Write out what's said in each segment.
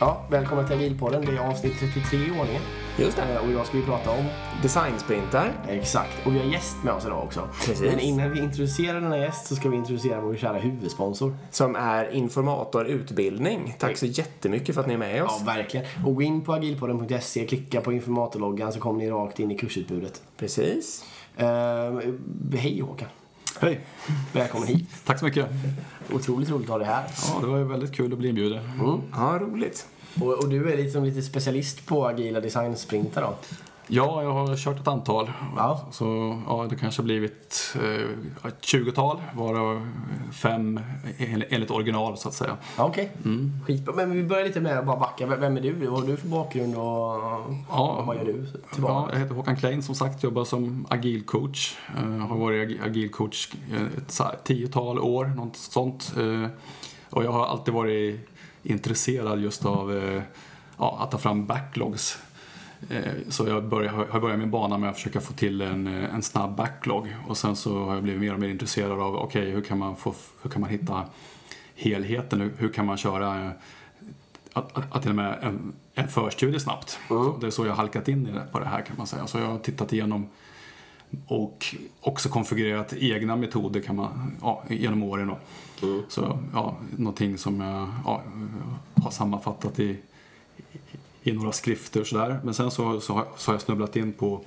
Ja, välkomna till Agilpodden. Det är avsnitt 33 i ordningen. Just det. Eh, Och idag ska vi prata om... Designsprintar. Exakt. Och vi har gäst med oss idag också. Precis. Men innan vi introducerar denna gäst så ska vi introducera vår kära huvudsponsor. Som är informator utbildning. Tack så jättemycket för att ni är med Ja, oss. verkligen. Och gå in på agilpodden.se, klicka på informatorloggan så kommer ni rakt in i kursutbudet. Precis. Eh, hej Håkan. Hej! Välkommen hit. Tack så mycket. Otroligt roligt att ha dig här. Ja, det var ju väldigt kul att bli inbjuden. Ja, roligt. Och, och du är liksom lite specialist på agila designsprintar då? Ja, jag har kört ett antal. Ja. Så ja, det kanske har blivit eh, ett 20-tal, varav fem en- enligt original så att säga. Ja, Okej, skitbra. Men vi börjar lite med att bara backa. Vem är du? Vad har du för bakgrund och, Ja. och vad gör du? Ja, jag heter Håkan Klein som sagt, jobbar som agil coach. Eh, har varit ag- agil coach ett tiotal år, något sånt. Eh, och jag har alltid varit intresserad just av eh, ja, att ta fram backlogs. Eh, så jag började, har börjat min bana med att försöka få till en, eh, en snabb backlog. Och sen så har jag blivit mer och mer intresserad av, okej, hur, kan man få- hur kan man hitta helheten? Hur, hur kan man köra eh, att, att, att till och med en, en förstudie snabbt. Så det är så jag har halkat in i det, på det här kan man säga. Så jag har tittat igenom och också konfigurerat egna metoder kan man, ja, genom åren. Då. Så ja, någonting som jag ja, har sammanfattat i, i några skrifter och sådär. Men sen så, så, har, så har jag snubblat in på,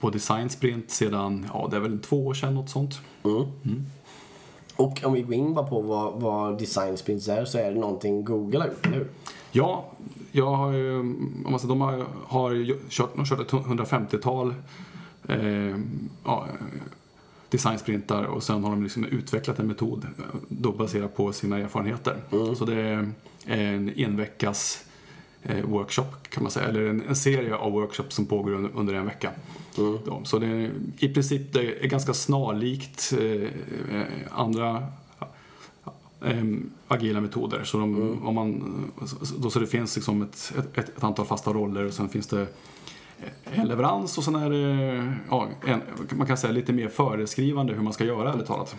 på design sprint sedan, ja det är väl två år sedan något sånt. Och om vi går in bara på vad, vad design sprints är så är det någonting Google har gjort, eller hur? Ja, jag har ju, om man säger, de har, har kört, de har kört ett 150-tal eh, ja, designsprintar och sen har de liksom utvecklat en metod då baserat på sina erfarenheter. Så det är en enveckas workshop kan man säga, eller en, en serie av workshops som pågår under, under en vecka. Då. Så det är, i princip det är ganska snarlikt eh, eh, andra Ehm, agila metoder. Så, de, om man, då, så det finns liksom ett, ett, ett antal fasta roller och sen finns det en leverans och sen är det ja, en, man kan säga lite mer föreskrivande hur man ska göra ärligt talat.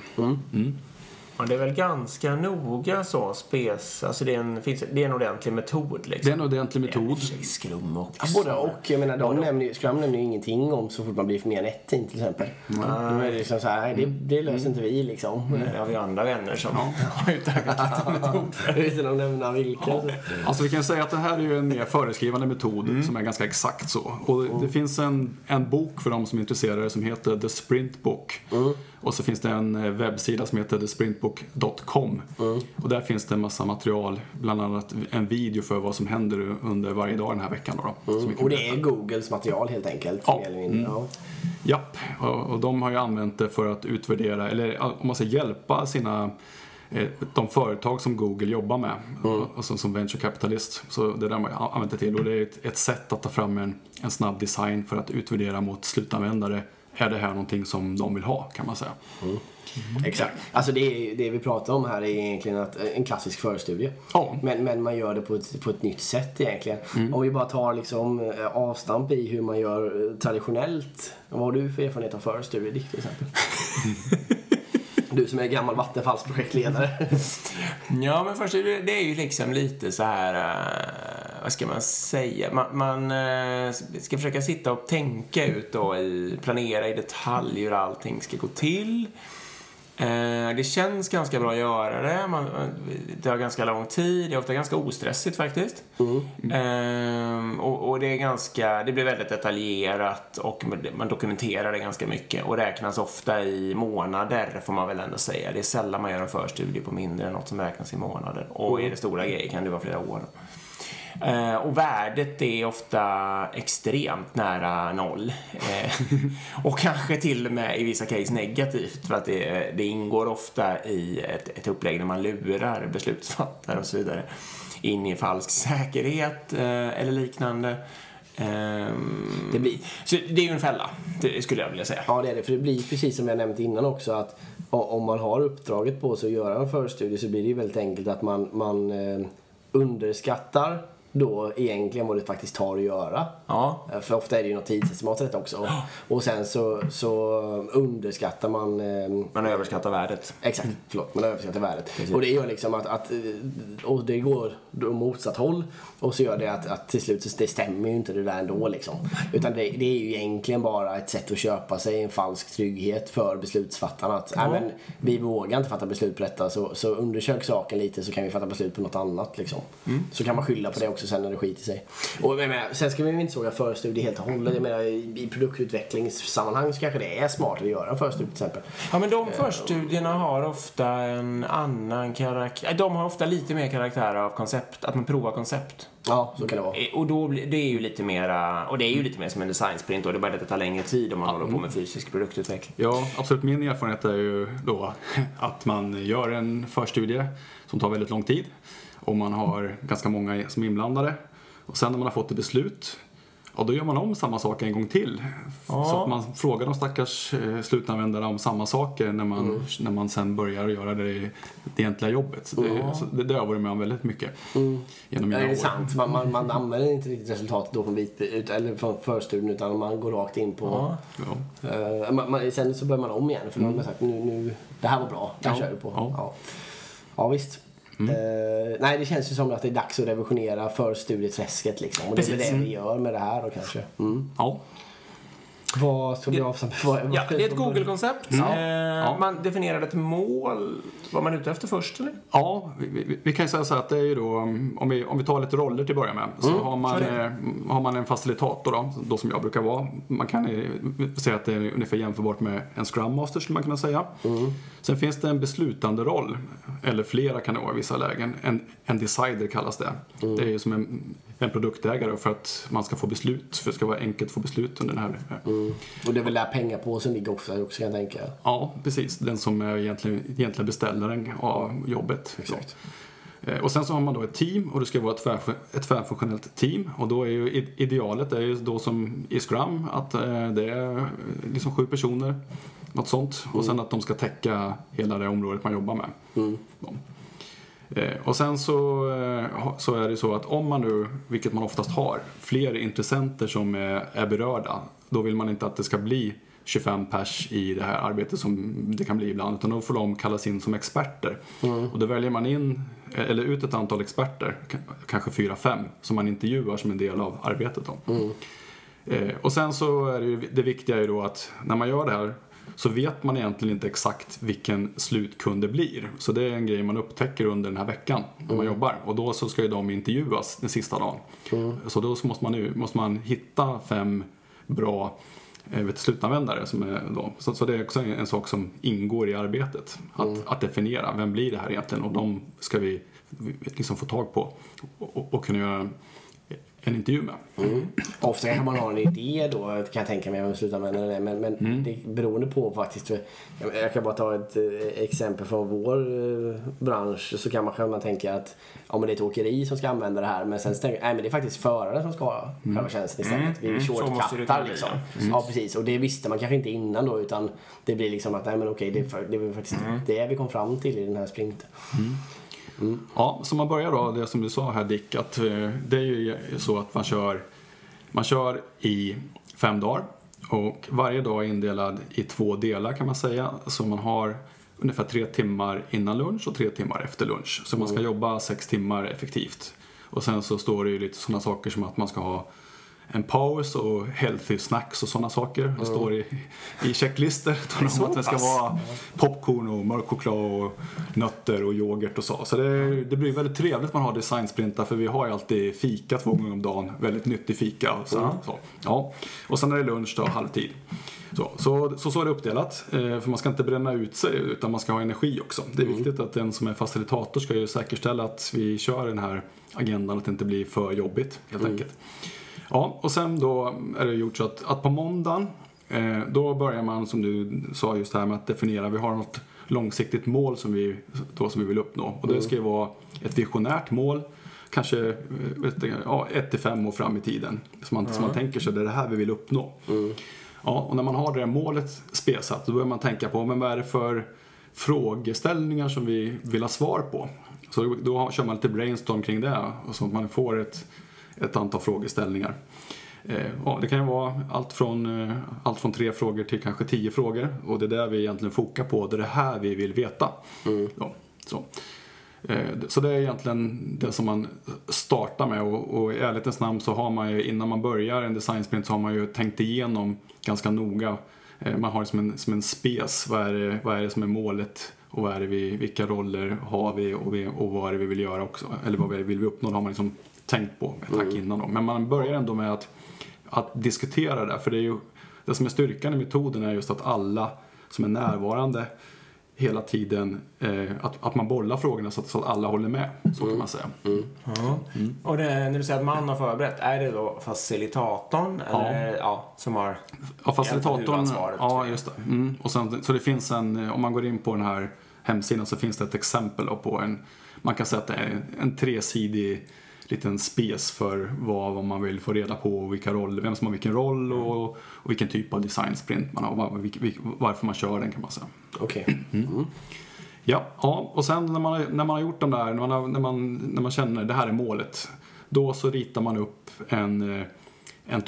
Ja, det är väl ganska noga så spes. Alltså det är en, finns, det är en ordentlig metod Det liksom. är en ordentlig metod. Skrum också. Ja, både och. Jag menar, de nämner, ju- Scrum nämner ju ingenting om så fort man blir för mer än ett team till exempel. Då är det liksom så här, nej, det, det löser inte vi liksom. Det har vi andra vänner som har utökat lite metod. Utan att nämna vilka. Alltså vi kan säga att det här är ju en mer föreskrivande metod som är ganska exakt så. Och det, det finns en, en bok för de som är intresserade som heter The Sprint Book. Och så finns det en eh, webbsida som heter thesprintbook.com. Och där finns det en massa material, bland annat en video för vad som händer under varje dag den här veckan. Då, kan Och det berätta. är Googles material helt enkelt. Ja. Mindre. Ja. Japp, och, och de har ju använt det för att utvärdera, eller om man säger hjälpa sina eh, de företag som Google jobbar med, alltså som venture capitalist. Så det är där man använt det till och det är ett, ett sätt att ta fram en, en snabb design för att utvärdera mot slutanvändare. Är det här någonting som de vill ha kan man säga. Exakt. Alltså det, är, det vi pratar om här är egentligen att, en klassisk förstudie. Ja. Men, men man gör det på ett, på ett nytt sätt egentligen. Om vi bara tar liksom eh, avstamp i hur man gör eh, traditionellt. Vad har du för erfarenhet av förstudie, Dick, till exempel? du som är gammal Vattenfalls projektledare. Ja, men först det, är ju liksom lite så här, eh, vad ska man säga? Man, man eh, ska försöka sitta och tänka ut då i, planera i detalj hur allting ska gå till. Eh, det känns ganska bra att göra det. Man, det tar ganska lång tid. Det är ofta ganska ostressigt faktiskt. Eh, och, och det är ganska, det blir väldigt detaljerat och man dokumenterar det ganska mycket och räknas ofta i månader får man väl ändå säga. Det är sällan man gör en förstudie på mindre än något som räknas i månader. Och är det stora grejer kan det vara flera år. Eh, och värdet är ofta extremt nära noll. Eh, och kanske till och med i vissa case negativt för att det, det ingår ofta i ett, ett upplägg där man lurar beslutsfattare och så vidare in i falsk säkerhet eh, eller liknande. Ehm, Det blir- Så det är ju en fälla, det skulle jag vilja säga. Ja, det är det. För det blir precis som jag nämnt innan också att om man har uppdraget på sig att göra en förstudie så blir det ju väldigt enkelt att man, man eh, underskattar då egentligen vad det faktiskt tar att göra. Ja. Eh, För ofta är det ju något tidsestimat i detta också. Och sen så, så underskattar man eh, Man överskattar värdet. Exakt, förlåt. Man överskattar värdet. Och det gör liksom att, att eh, och det går då motsatt håll. Och så gör det att, att till slut så det stämmer ju inte det där ändå liksom. Utan det, det är ju egentligen bara ett sätt att köpa sig en falsk trygghet för beslutsfattarna. Att ja. men, vi vågar inte fatta beslut på detta så, så undersök saken lite så kan vi fatta beslut på något annat liksom. Så kan man skylla på det också sen när det skiter sig. Och jag menar, sen ska vi inte såga förstudie helt och hållet. Jag menar, i produktutvecklingssammanhang så kanske det är smartare att göra en förstudie till exempel. Ja, men de förstudierna har ofta en annan karaktär. De har ofta lite mer karaktär av koncept, att man provar koncept. Ja, så kan det vara. Eh, Och då blir det är ju lite mera, och det är ju lite mer som en designsprint då. Det är bara att det tar längre tid om man håller på med fysisk produktutveckling. Ja, absolut. Min erfarenhet är ju då att man gör en förstudie som tar väldigt lång tid och man har ganska många som är inblandade. Och sen när man har fått ett beslut, ja då gör man om samma sak en gång till. Ja. Så att man frågar de stackars eh, slutanvändarna om samma saker när man, när man sen börjar göra det, det egentliga jobbet. Så det, så det, det har jag varit med om väldigt mycket genom Ja, mina det är år. sant. Man, man, man använder inte riktigt resultatet då från, ut, eller från förstudien utan man går rakt in på... Ja. Eh, man, man, sen så börjar man om igen för då har man sagt nu, nu, det här var bra, det här Ja, kör vi på. ja. Mm. Ja, ja visst. Eh, nej, det känns ju som att det är dags att revisionera förstudieträsket liksom. Och det är väl Precis. det vi gör med det här då kanske. Mm. Ja. Vad ska vi avstampa? Vad- Ja, det är ett Google-koncept. Ja. Eh, Ja. Man definerar ett mål. Var man ute efter först, eller? Ja, vi, vi, vi kan ju säga så att det är ju då, om vi, om vi tar lite roller till att börja med, så har, man, det. eh, har man en facilitator då, då som jag brukar vara. Man kan eh, säga att det är ungefär jämförbart med en Scrum Master skulle man kunna säga. Sen finns det en beslutande roll, eller flera kan det vara i vissa lägen. En, en decider kallas det. Det är ju som en, en produktägare för att man ska få beslut, för det ska vara enkelt att få beslut under den här eh, Mm. Och det är väl där pengapåsen ligger också, också kan jag tänka. Ja, precis. Den som är egentligen, egentligen beställaren av jobbet. Exakt. Eh, Och sen så har man då ett team och det ska vara ett, tvärf- ett tvärfunktionellt team. Och då är ju idealet är ju då som i Scrum att eh, det är liksom sju personer, något sånt. Och sen att de ska täcka hela det området man jobbar med. Ja. Eh, Och sen så, eh, så är det så att om man nu, vilket man oftast har, fler intressenter som är, berörda, då vill man inte att det ska bli 25 pers i det här arbetet som det kan bli ibland, utan då får de kallas in som experter. Och då väljer man in, eh, eller ut ett antal experter, kanske fyra, fem, som man intervjuar som en del av arbetet. Då. Eh, och sen så är det, ju, det viktiga är ju då att när man gör det här så vet man egentligen inte exakt vilken slutkund det blir. Så det är en grej man upptäcker under den här veckan när man jobbar. Och då så ska ju de intervjuas den sista dagen. Så då så måste man, ju, måste man hitta fem bra eh, vet, slutanvändare. Som är då. Så, så det är också en, en sak som ingår i arbetet. Att, att definiera, vem blir det här egentligen? Och de ska vi vi liksom få tag på och, och, och kunna göra en intervju med. Ofta kanske man har en idé då, kan jag tänka mig, vem slutanvändaren är. Men, men Mm. det beroende på faktiskt. Jag, kan bara ta ett eh, exempel från vår eh, bransch. Så kan man själv tänka att ja, men det är ett åkeri som ska använda det här. Men sen tänker nej men det är faktiskt föraren som ska ha Mm. själva tjänsten istället. Vi Mm, måste det shortcuttar liksom. ja. Ja precis. Och det visste man kanske inte innan då. Utan det blir liksom att nej men okej, det är, för, det är faktiskt Mm. det vi kom fram till i den här sprinten. Ja, så man börjar då, det som du sa här Dick, att eh, det är ju så att man kör, man kör i fem dagar och varje dag är indelad i två delar kan man säga. Så man har ungefär tre timmar innan lunch och tre timmar efter lunch. Så man ska jobba sex timmar effektivt. Och sen så står det ju lite sådana saker som att man ska ha en paus och healthy snacks och sådana saker. Det står i, i checklistor. om att det ska vara popcorn och mörk choklad och nötter och yoghurt och så. Så det, det blir väldigt trevligt man har designsprintar för vi har ju alltid fika två gånger om dagen. Väldigt nyttig fika. Och så, så. Ja. och sen är det lunch då, halvtid. Så, så, så, så är det uppdelat. Eh, för man ska inte bränna ut sig utan man ska ha energi också. Det är viktigt att den som är facilitator ska ju säkerställa att vi kör den här agendan, att det inte blir för jobbigt helt enkelt. Ja, och sen då är det gjort så att, att på måndagen eh, då börjar man som du sa just här med att definiera, vi har något långsiktigt mål som vi, då, som vi vill uppnå. Och det ska ju vara ett visionärt mål, kanske eh, ja, ett till fem år fram i tiden. Så man, så man tänker sig det är det här vi vill uppnå. Ja, och när man har det målet spesat då börjar man tänka på men vad är det för frågeställningar som vi vill ha svar på. Så då, då kör man lite brainstorm kring det och så att man får ett, ett antal frågeställningar. Eh, ja, det kan ju vara allt från, eh, allt från tre frågor till kanske tio frågor och det är det vi egentligen fokar på. Det är det här vi vill veta. Ja, så. Eh, Så det är egentligen det som man startar med och, och i ärlighetens namn så har man ju innan man börjar en designsprint så har man ju tänkt igenom ganska noga. Man har det som en, som en spes, vad är, det, vad är det som är målet och vad är vi, vilka roller har vi och, vi och vad är det vi vill göra också, eller vad vill vi uppnå, det har man liksom tänkt på ett tack innan då. Men man börjar ändå med att, att diskutera det, för det är ju det som är styrkan i metoden är just att alla som är närvarande hela tiden, eh, att, att man bollar frågorna så att, så att alla håller med, så kan man säga. Ja. Och det, när du säger att man har förberett, är det då facilitatorn? Ja. Eller, ja, som har... Ja, facilitatorn. Ja, just det. Mm. Och sen, så det finns en, eh, om man går in på den här hemsidan så finns det ett exempel på en, man kan säga att det är en tresidig liten spes för vad, vad man vill få reda på och vilka roller, vem som har vilken roll och, och vilken typ av design sprint man har och var, varför man kör den kan man säga. Okej. Ja, ja och sen när man, när man har gjort de där, när man, har- när man, när man känner det här är målet, då så ritar man upp en, eh, en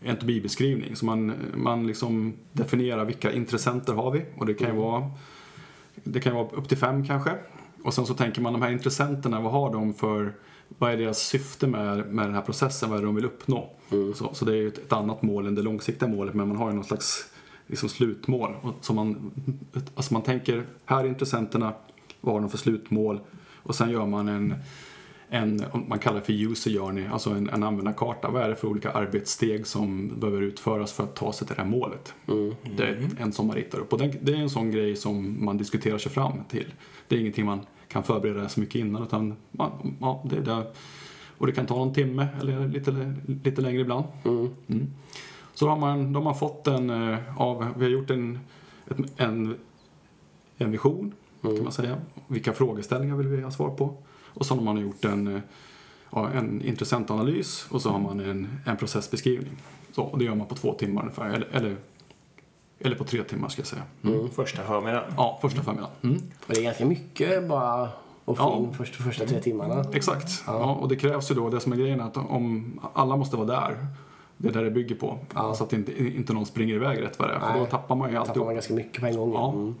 en to-be-beskrivning. Så man, man liksom definierar vilka intressenter har vi och det kan ju vara, det kan vara upp till fem kanske. Och sen så tänker man de här intressenterna, vad har de för, vad är deras syfte med, med den här processen, vad är det de vill uppnå? Så, så det är ju ett, ett annat mål än det långsiktiga målet men man har ju någon slags liksom slutmål. Så man, alltså man tänker, här är intressenterna, vad har de för slutmål? Och sen gör man en, en man kallar det för user journey, alltså en, en användarkarta. Vad är det för olika arbetssteg som behöver utföras för att ta sig till det här målet? Det är en som man ritar upp. Och den, det är en sån grej som man diskuterar sig fram till. Det är ingenting man kan förbereda så mycket innan utan man, ja, det är det. Och det kan ta någon timme eller lite, lite längre ibland. Mm. Så då har man, då har man fått en eh, av, vi har gjort en, en, en vision kan man säga. Vilka frågeställningar vill vi ha svar på? Och så har man gjort en, eh, ja, en intressentanalys och så har man en, en processbeskrivning. Så, och det gör man på två timmar ungefär, eller, eller, eller på tre timmar ska jag säga. Mm. Första förmiddagen. Ja, första förmiddagen. Mm. Och det är ganska mycket bara att få Ja. in första, första tre timmarna. Exakt. Ja. och det krävs ju då, det som är grejen är att om alla måste vara där, det är där det bygger på. Ja. Så att inte, inte någon springer iväg rätt vad det är, för Nej. då tappar man ju tappar alltihop. man ganska mycket på en gång. Ja. Mm.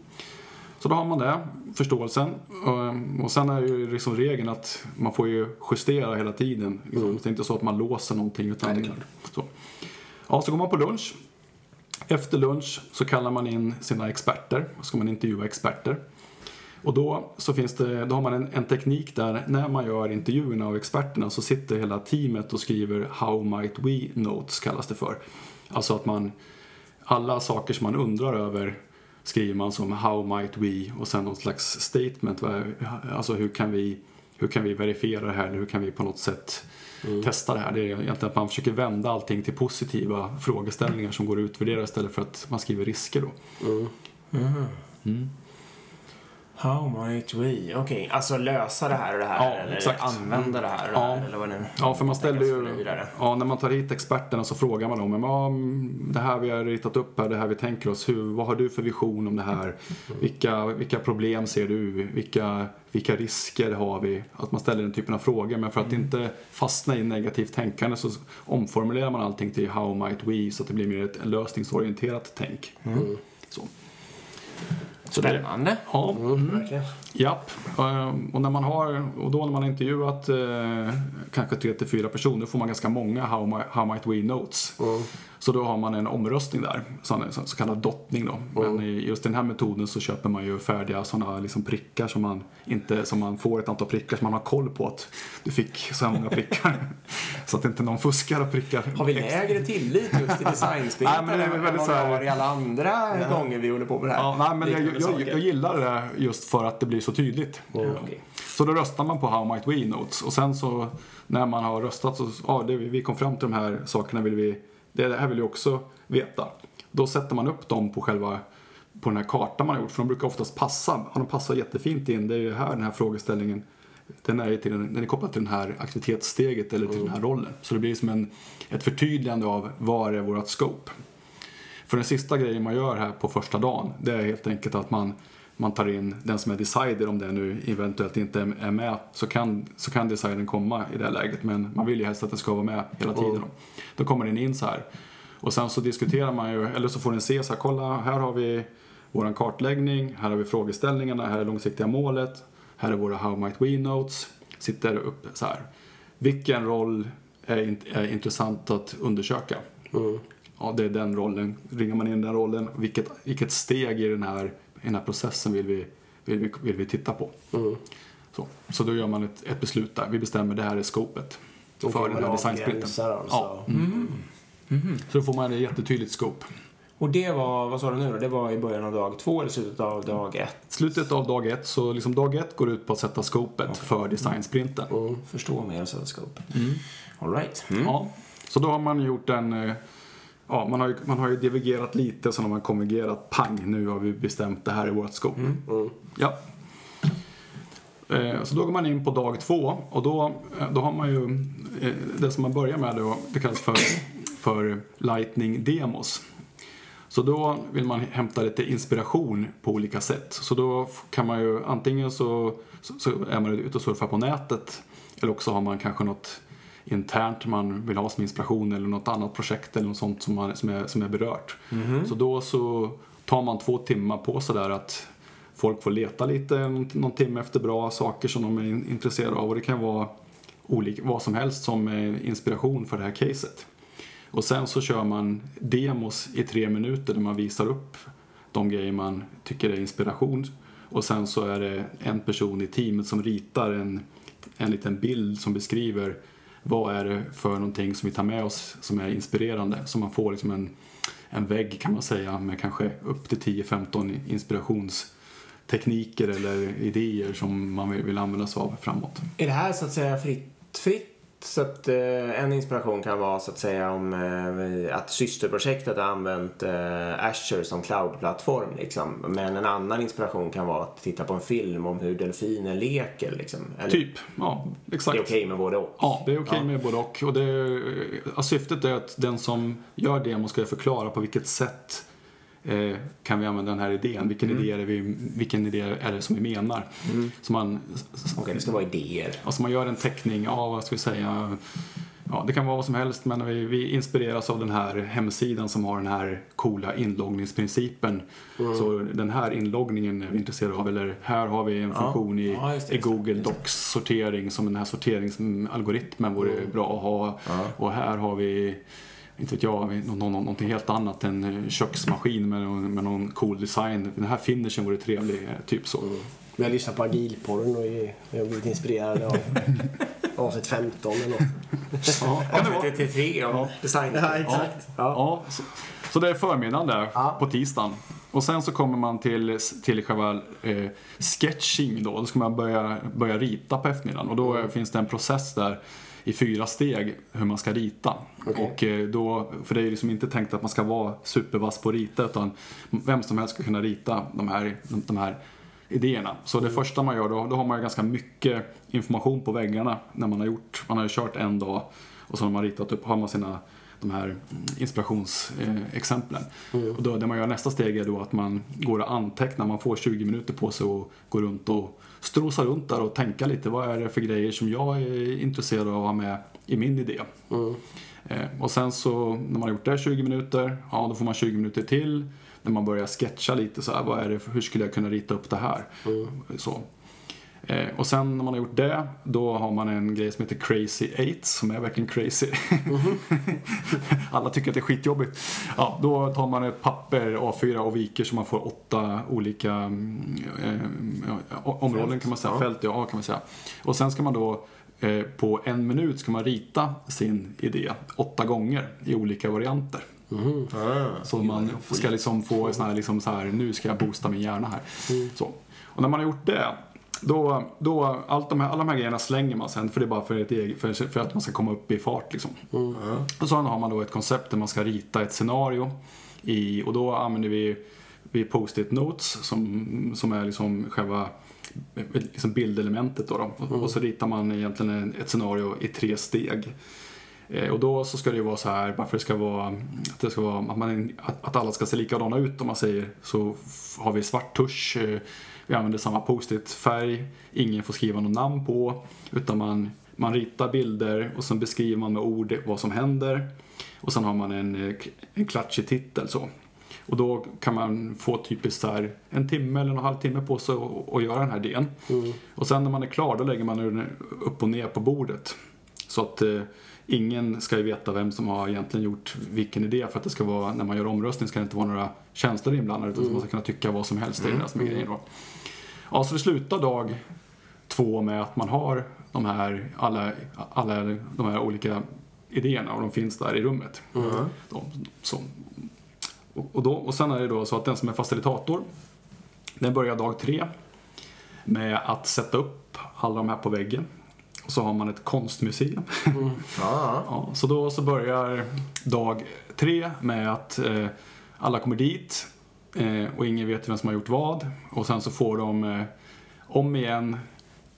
Så då har man det, förståelsen. Ehm, Och sen är ju liksom regeln att man får ju justera hela tiden. Liksom. Det är inte så att man låser någonting. Utan Nej, det är klart. Så. Ja, så går man på lunch. Efter lunch så kallar man in sina experter. så ska man intervjua experter. Och då, så finns det, då har man en, en teknik där när man gör intervjuerna av experterna så sitter hela teamet och skriver How might we notes kallas det för. Alltså att man, alla saker som man undrar över skriver man som How might we och sen någon slags statement. Alltså hur kan vi, hur kan vi verifiera det här eller hur kan vi på något sätt testa det här. Det är egentligen att man försöker vända allting till positiva frågeställningar som går att utvärdera istället för att man skriver risker då. How might we? Okej, alltså lösa det här och det här. Ja, eller exakt. använda det här och det Ja. här. Eller vad nu Ja, för man ställer ju... Ja, när man tar hit experterna så frågar man dem. Men, ja, mm, det här vi har ritat upp här, det här vi tänker oss. Hur, vad har du för vision om det här? Vilka, vilka problem ser du? Vilka, vilka risker har vi? Att man ställer den typen av frågor. Men för att inte fastna i negativt tänkande så omformulerar man allting till how might we så att det blir mer ett lösningsorienterat tänk. Så. Så det, Spännande. ja, Mm, verkligen. Japp, Ehm, och när man har, och då när man har intervjuat eh, kanske tre till fyra personer får man ganska många how, mi- how might we notes. Så då har man en omröstning där, så, så, så kallad dottning då. Men i just den här metoden så köper man ju färdiga sådana liksom prickar som man inte, som man får ett antal prickar som man har koll på att du fick så här många prickar. så att inte någon fuskar och prickar. Har vi lägre tillit just i designsprinten Nej, men det är än väldigt vad så vi här- har i alla andra gånger vi håller på med det här? Ja, nej, men jag, Jag, saker. jag gillar det just för att det blir så tydligt. okej. Så då röstar man på How Might We Notes och sen så när man har röstat så, ja, det, vi kom fram till de här sakerna vill vi, det här vill vi också veta. Då sätter man upp dem på själva, på den här kartan man har gjort för de brukar oftast passa, ja, de passar jättefint in. Det är ju här den här frågeställningen, den är, till, den är kopplad till det här aktivitetssteget eller till den här rollen. Så det blir som en, ett förtydligande av vad är vårt scope. För den sista grejen man gör här på första dagen, det är helt enkelt att man man tar in den som är decider, om det nu eventuellt inte är med, så kan, så kan decidern komma i det läget. Men man vill ju helst att den ska vara med hela tiden. Då, då kommer den in så här. Och sen så diskuterar man ju, eller så får den se så här, kolla här har vi vår kartläggning, här har vi frågeställningarna, här är långsiktiga målet, här är våra How might we notes, sitter uppe så här. Vilken roll är, int är intressant att undersöka? Mm. Ja, det är den rollen. Ringar man in den rollen, vilket, vilket steg i den här, i den här processen vill vi, vill vi, vill vi titta på? Mm. Så, så då gör man ett, ett beslut där. Vi bestämmer det här är scopet Då för den här designsprinten. alltså. Ja. Så då får man ett jättetydligt scope. Och det var, vad sa du nu då? Det var i början av dag två eller slutet av dag ett? Slutet av dag ett, så liksom dag ett går ut på att sätta scopet för designsprinten. Mm. Förstå mer och sätta scope. All right. Mm. Ja, så då har man gjort en... Ja, man har, ju, man har ju divergerat lite, sen har man konvergerat. Pang, nu har vi bestämt det här är vårt scope. Mm. Ja. Eh, Så då går man in på dag två och då, eh, då har man ju eh, det som man börjar med då, det kallas för, för Lightning Demos. Så då vill man hämta lite inspiration på olika sätt. Så då kan man ju antingen så, så, så är man ute och surfar på nätet eller också har man kanske något internt man vill ha som inspiration eller något annat projekt eller något sånt som, man, som, är, som är berört. Så då så tar man två timmar på sig där att folk får leta lite någon, någon timme efter bra saker som de är in, intresserade av och det kan vara olika, vad som helst som är inspiration för det här caset. Och sen så kör man demos i tre minuter där man visar upp de grejer man tycker är inspiration. Och sen så är det en person i teamet som ritar en, en liten bild som beskriver vad är det för någonting som vi tar med oss som är inspirerande. Så man får liksom en, en vägg kan man säga med kanske upp till 10-15 inspirationstekniker eller idéer som man vill, vill använda sig av framåt. Är det här så att säga fritt? fritt? Så att eh, en inspiration kan vara så att säga om eh, att systerprojektet har använt eh, Azure som cloudplattform liksom. Men en annan inspiration kan vara att titta på en film om hur delfiner leker liksom. Eller, Typ, ja exakt. Det är okej med både och. Ja, det är okej Ja. med både och. och det, ja, syftet är att den som gör demo ska förklara på vilket sätt eh, kan vi använda den här idén. Vilken, idé, är det vi, vilken idé är det som vi menar? Så man, Okej, det ska vara idéer. alltså man gör en teckning av, vad ska vi säga, ja, det kan vara vad som helst men vi, vi inspireras av den här hemsidan som har den här coola inloggningsprincipen. Så den här inloggningen är vi intresserade av. Eller här har vi en Ja. funktion i, Ja, det, i Google. Docs sortering som den här sorteringsalgoritmen vore bra att ha. Ja. Och här har vi inte vet jag, har vi nå- nå- någonting helt annat än eh, köksmaskin med någon, med någon cool design. Den här finishen vore trevlig, eh, typ så. Vi har lyssnat på agilporren och vi vi har blivit inspirerade av avsnitt 15 eller något. Ja, till tre om design. Ja, exakt. Ja. Ja, så, så det är förmiddagen där Ja. på tisdagen. Och sen så kommer man till, till själva eh, sketching då. Då ska man börja, börja rita på eftermiddagen. Och då eh, finns det en process där i fyra steg hur man ska rita. Okej. Och eh, då, för det är liksom inte tänkt att man ska vara supervass på att rita utan vem som helst ska kunna rita de här, de, de här idéerna. Så det första man gör då, då har man ju ganska mycket information på väggarna när man har gjort, man har ju kört en dag och så har man ritat upp, har man sina de här inspirationsexemplen. Och då, det man gör nästa steg är då att man går och antecknar, man får 20 minuter på sig och går runt och strosa runt där och tänka lite, vad är det för grejer som jag är intresserad av att ha med i min idé? Eh, och sen så när man har gjort det 20 minuter, ja då får man 20 minuter till när man börjar sketcha lite så här, vad är det för, hur skulle jag kunna rita upp det här? Så. Eh, och sen när man har gjort det, då har man en grej som heter Crazy Eight som är verkligen crazy. Alla tycker att det är skitjobbigt. Ja, då tar man ett papper A4 och viker så man får åtta olika mm, eh, områden kan man säga, ja. fält ja kan man säga. Och sen ska man då eh, på en minut ska man rita sin idé åtta gånger i olika varianter. Ah. Så man ska liksom få sån här, liksom så här, nu ska jag boosta min hjärna här. Så. Och när man har gjort det, då, då allt de här, alla de här grejerna slänger man sen för det är bara för, eget, för, för att man ska komma upp i fart liksom. Och så har man då ett koncept där man ska rita ett scenario i, och då använder vi, vi post-it notes som, som är liksom själva liksom bildelementet då, då. Och, och så ritar man egentligen en- ett scenario i tre steg. Eh, och då så ska det ju vara så här, varför det ska vara, att, det ska vara att, man, att, alla ska se likadana ut om man säger, så har vi svart tusch, eh, vi använder samma post-it-färg, ingen får skriva något namn på, utan man, man ritar bilder och sen beskriver man med ord vad som händer. Och sen har man en, eh, en klatschig titel så. Och då kan man få typiskt så här en timme eller en halvtimme på sig att- göra den här idén. Och sen när man är klar då lägger man den upp och ner på bordet. Så att eh, ingen ska ju veta vem som har egentligen gjort vilken idé för att det ska vara, när man gör omröstning ska det inte vara några känslor inblandade utan man ska kunna tycka vad som helst. Det är det som är grejen då. Ja, så det slutar dag två med att man har de här, alla, alla de här olika idéerna och de finns där i rummet. De, som, och, och, då, och sen är det då så att den som är facilitator, den börjar dag tre med att sätta upp alla de här på väggen. Och så har man ett konstmuseum. Ja, Ja, så då så börjar dag tre med att eh, alla kommer dit eh, och ingen vet vem som har gjort vad. Och sen så får de eh, om igen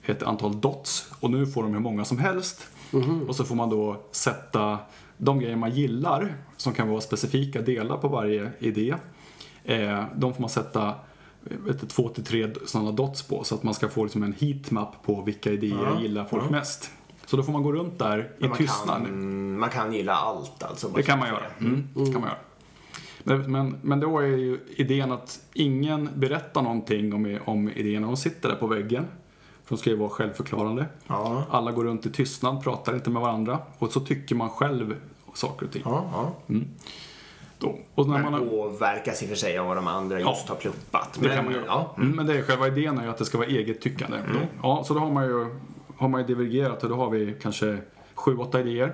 ett antal dots och nu får de hur många som helst. Och så får man då sätta de grejer man gillar som kan vara specifika delar på varje idé. Eh, de får man sätta vet du, två till tre sådana dots på så att man ska få liksom en heatmap på vilka idéer gillar folk mest. Så då får man gå runt där i man, tystnad. kan, man kan gilla allt alltså. Det kan man göra. Mm, det kan man göra. Men, men, då är ju idén att ingen berättar någonting om, om idéerna. De sitter där på väggen. För de ska ju vara självförklarande. Ja. Alla går runt i tystnad, pratar inte med varandra. Och så tycker man själv saker och ting. Ja, ja. Då. Och när man Men har, påverkas i och för sig av vad de andra Ja. just har pluppat. det Men, kan man göra. ja. Mm, men det är själva idén är ju att det ska vara eget tyckande. Då. Ja, så då har man ju, har man ju divergerat och då har vi kanske sju, åtta idéer.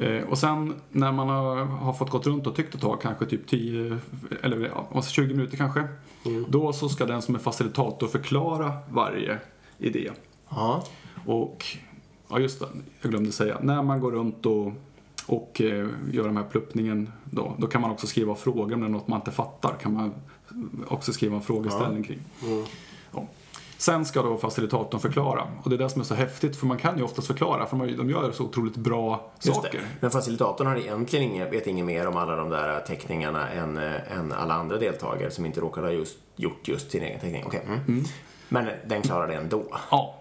Eh, och sen när man har, har fått gått runt och tyckt ett tag, kanske typ 10 eller ja, alltså 20 minuter kanske. Då så ska den som är facilitator förklara varje idé. Ja. Och, ja just det, jag glömde säga. När man går runt och, och eh, gör den här pluppningen då, då kan man också skriva frågor om det är något man inte fattar. kan man också skriva en frågeställning kring. Ja. Sen ska då facilitatorn förklara. Och det är det som är så häftigt, för man kan ju oftast förklara, för de gör så otroligt bra saker. Men facilitatorn har egentligen inget, vet inget mer om alla de där teckningarna än, eh, än alla andra deltagare som inte råkar ha just, gjort just sin egen teckning. Okej. Mm. Men den klarar det ändå. Ja.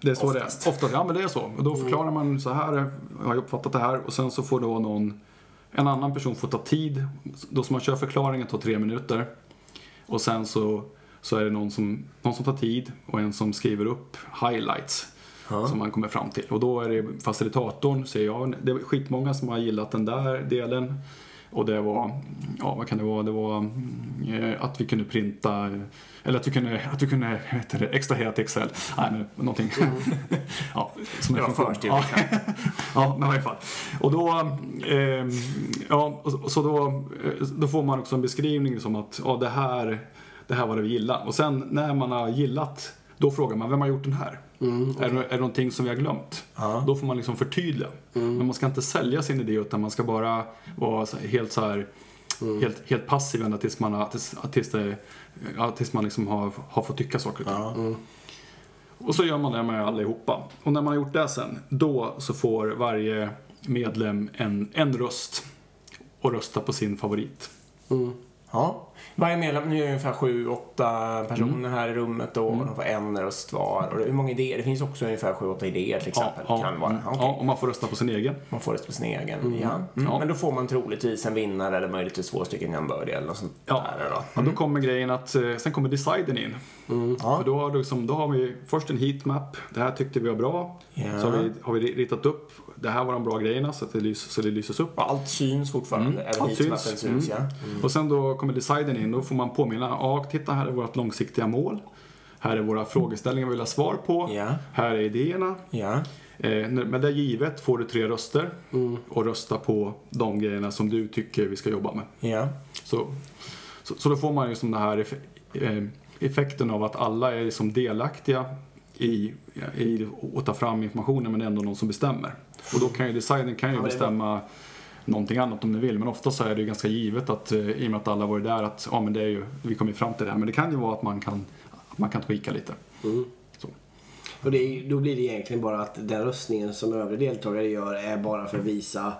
Det är så Oftast. det är. Oftast, ja men det är så. Och då förklarar man så här, jag har uppfattat det här och sen så får då någon, en annan person får ta tid. Då som man kör förklaringen tar tre minuter. Och sen så, så är det någon som, någon som tar tid och en som skriver upp highlights. Som man kommer fram till. Och då är det facilitatorn, säger jag. Det är skitmånga som har gillat den där delen. Och det var, ja vad kan det vara, det var eh, att vi kunde printa, eller att vi kunde, att vi kunde heter det, extrahera till Excel. Nej, men någonting. ja, som Det var förstudiet, Ja, ja, men i alla fall. Och då, eh, ja, och, och så då, eh, då får man också en beskrivning som att, ja det här, det här var det vi gillade. Och sen när man har gillat, då frågar man, vem har gjort den här? är, det, är det någonting som vi har glömt? Då får man liksom förtydliga. Men man ska inte sälja sin idé utan man ska bara vara helt så här Helt, helt passiv ända tills man, har, tills, tills, det, ja, tills man liksom har, har fått tycka saker och ting. Och så gör man det med allihopa. Och när man har gjort det sen, då så får varje medlem en, en röst och rösta på sin favorit. Ja. Varje medlem, nu är det ungefär sju, åtta personer Mm. här i rummet och de får en röst var. Och hur många idéer? Det finns också ungefär sju, åtta idéer till exempel. kan vara. mm, Okej. ja, och man får rösta på sin egen. Man får röst på sin egen. Ja. Mm. Ja. Men då får man troligtvis en vinnare eller möjligtvis två stycken jämbördiga eller något sånt Ja, där. Då. och då kommer grejen att eh, sen kommer deciden in. Ja. För då har, liksom, då har vi först en heatmap. Det här tyckte vi var bra. Ja. Så har vi, har vi ritat upp. Det här var de bra grejerna så att det, lys, så det lyses upp. Och allt syns fortfarande. Även Mm. Allt syns. syns. Mm. ja. Och sen då kommer deciden in. Då får man påminna. Ja, titta här är vårt långsiktiga mål. Här är våra frågeställningar vi vill ha svar på. Ja. Här är idéerna. Ja. Eh, med det givet får du tre röster. Och rösta på de grejerna som du tycker vi ska jobba med. Ja. Så, så, så då får man ju som den här eh, effekten av att alla är liksom delaktiga i, i att ta fram informationen men det är ändå någon som bestämmer. Och då kan ju designen kan ju Ja, bestämma någonting annat om ni vill men ofta så är det ju ganska givet att eh, i och med att alla varit där att ja men det är ju, vi kommer ju fram till det här men det kan ju vara att man kan, att man kan tweaka lite. Så. Och det, då blir det egentligen bara att den röstningen som övriga deltagare gör är bara för att visa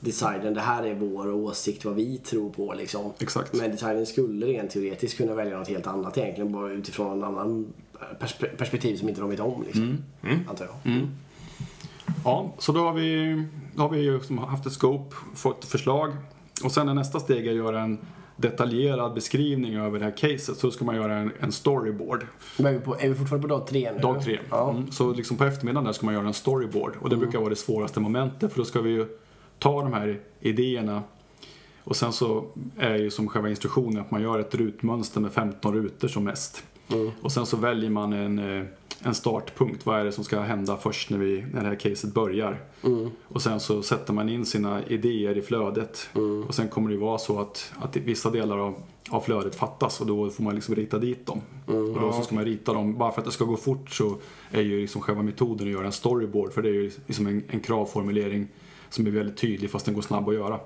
designen. Det här är vår åsikt, vad vi tror på liksom. Exakt. Men designen skulle rent teoretiskt kunna välja något helt annat egentligen. Bara utifrån en annan perspe- perspektiv som inte de vet om liksom. Antar jag. Ja, så då har vi, då har vi ju som haft ett scope, fått förslag. Och sen är nästa steg att göra en detaljerad beskrivning över det här caset. Så ska man göra en, en storyboard. Men är vi, på, är vi fortfarande på dag tre nu? Dag tre. Ja. Mm, så liksom på eftermiddagen där ska man göra en storyboard. Och det brukar vara det svåraste momentet för då ska vi ju ta de här idéerna och sen så är ju som själva instruktionen att man gör ett rutmönster med 15 rutor som mest. Och sen så väljer man en, eh, en startpunkt. Vad är det som ska hända först när, vi, när det här caset börjar? Och sen så sätter man in sina idéer i flödet. Och sen kommer det ju vara så att, att vissa delar av, av flödet fattas och då får man liksom rita dit dem. Och då så ska man rita dem. Bara för att det ska gå fort så är ju liksom själva metoden att göra en storyboard. För det är ju liksom en, en kravformulering som är väldigt tydlig fast den går snabb att göra.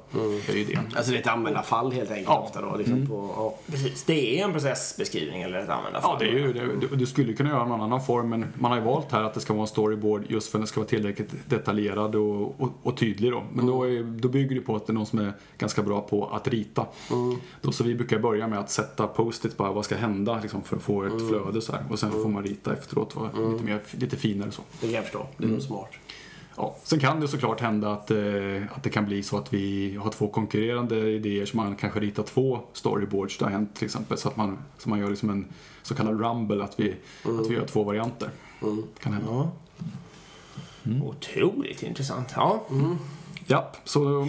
Det är ju det. Alltså det är ett användarfall helt enkelt Ja. ofta då. Liksom på, ja. Precis, det är en processbeskrivning eller ett användarfall. Ja, det är ju det. Du, skulle kunna göra någon annan form, men man har ju valt här att det ska vara en storyboard just för att den ska vara tillräckligt detaljerad och, och, och tydlig då. Men då, är, då bygger det på att det är någon som är ganska bra på att rita. Då, så vi brukar börja med att sätta post-it bara, vad ska hända liksom, för att få ett flöde så här. Och sen får man rita efteråt, lite, mer, lite finare så. Det kan jag förstå. Det är nog smart. Ja. Sen kan det såklart hända att, eh, att det kan bli så att vi har två konkurrerande idéer så man kanske ritar två storyboards. Det har hänt till exempel. Så att man, så man gör liksom en så kallad rumble, att vi, att vi gör två varianter. Kan hända. Ja. Otroligt intressant. Ja. Japp, så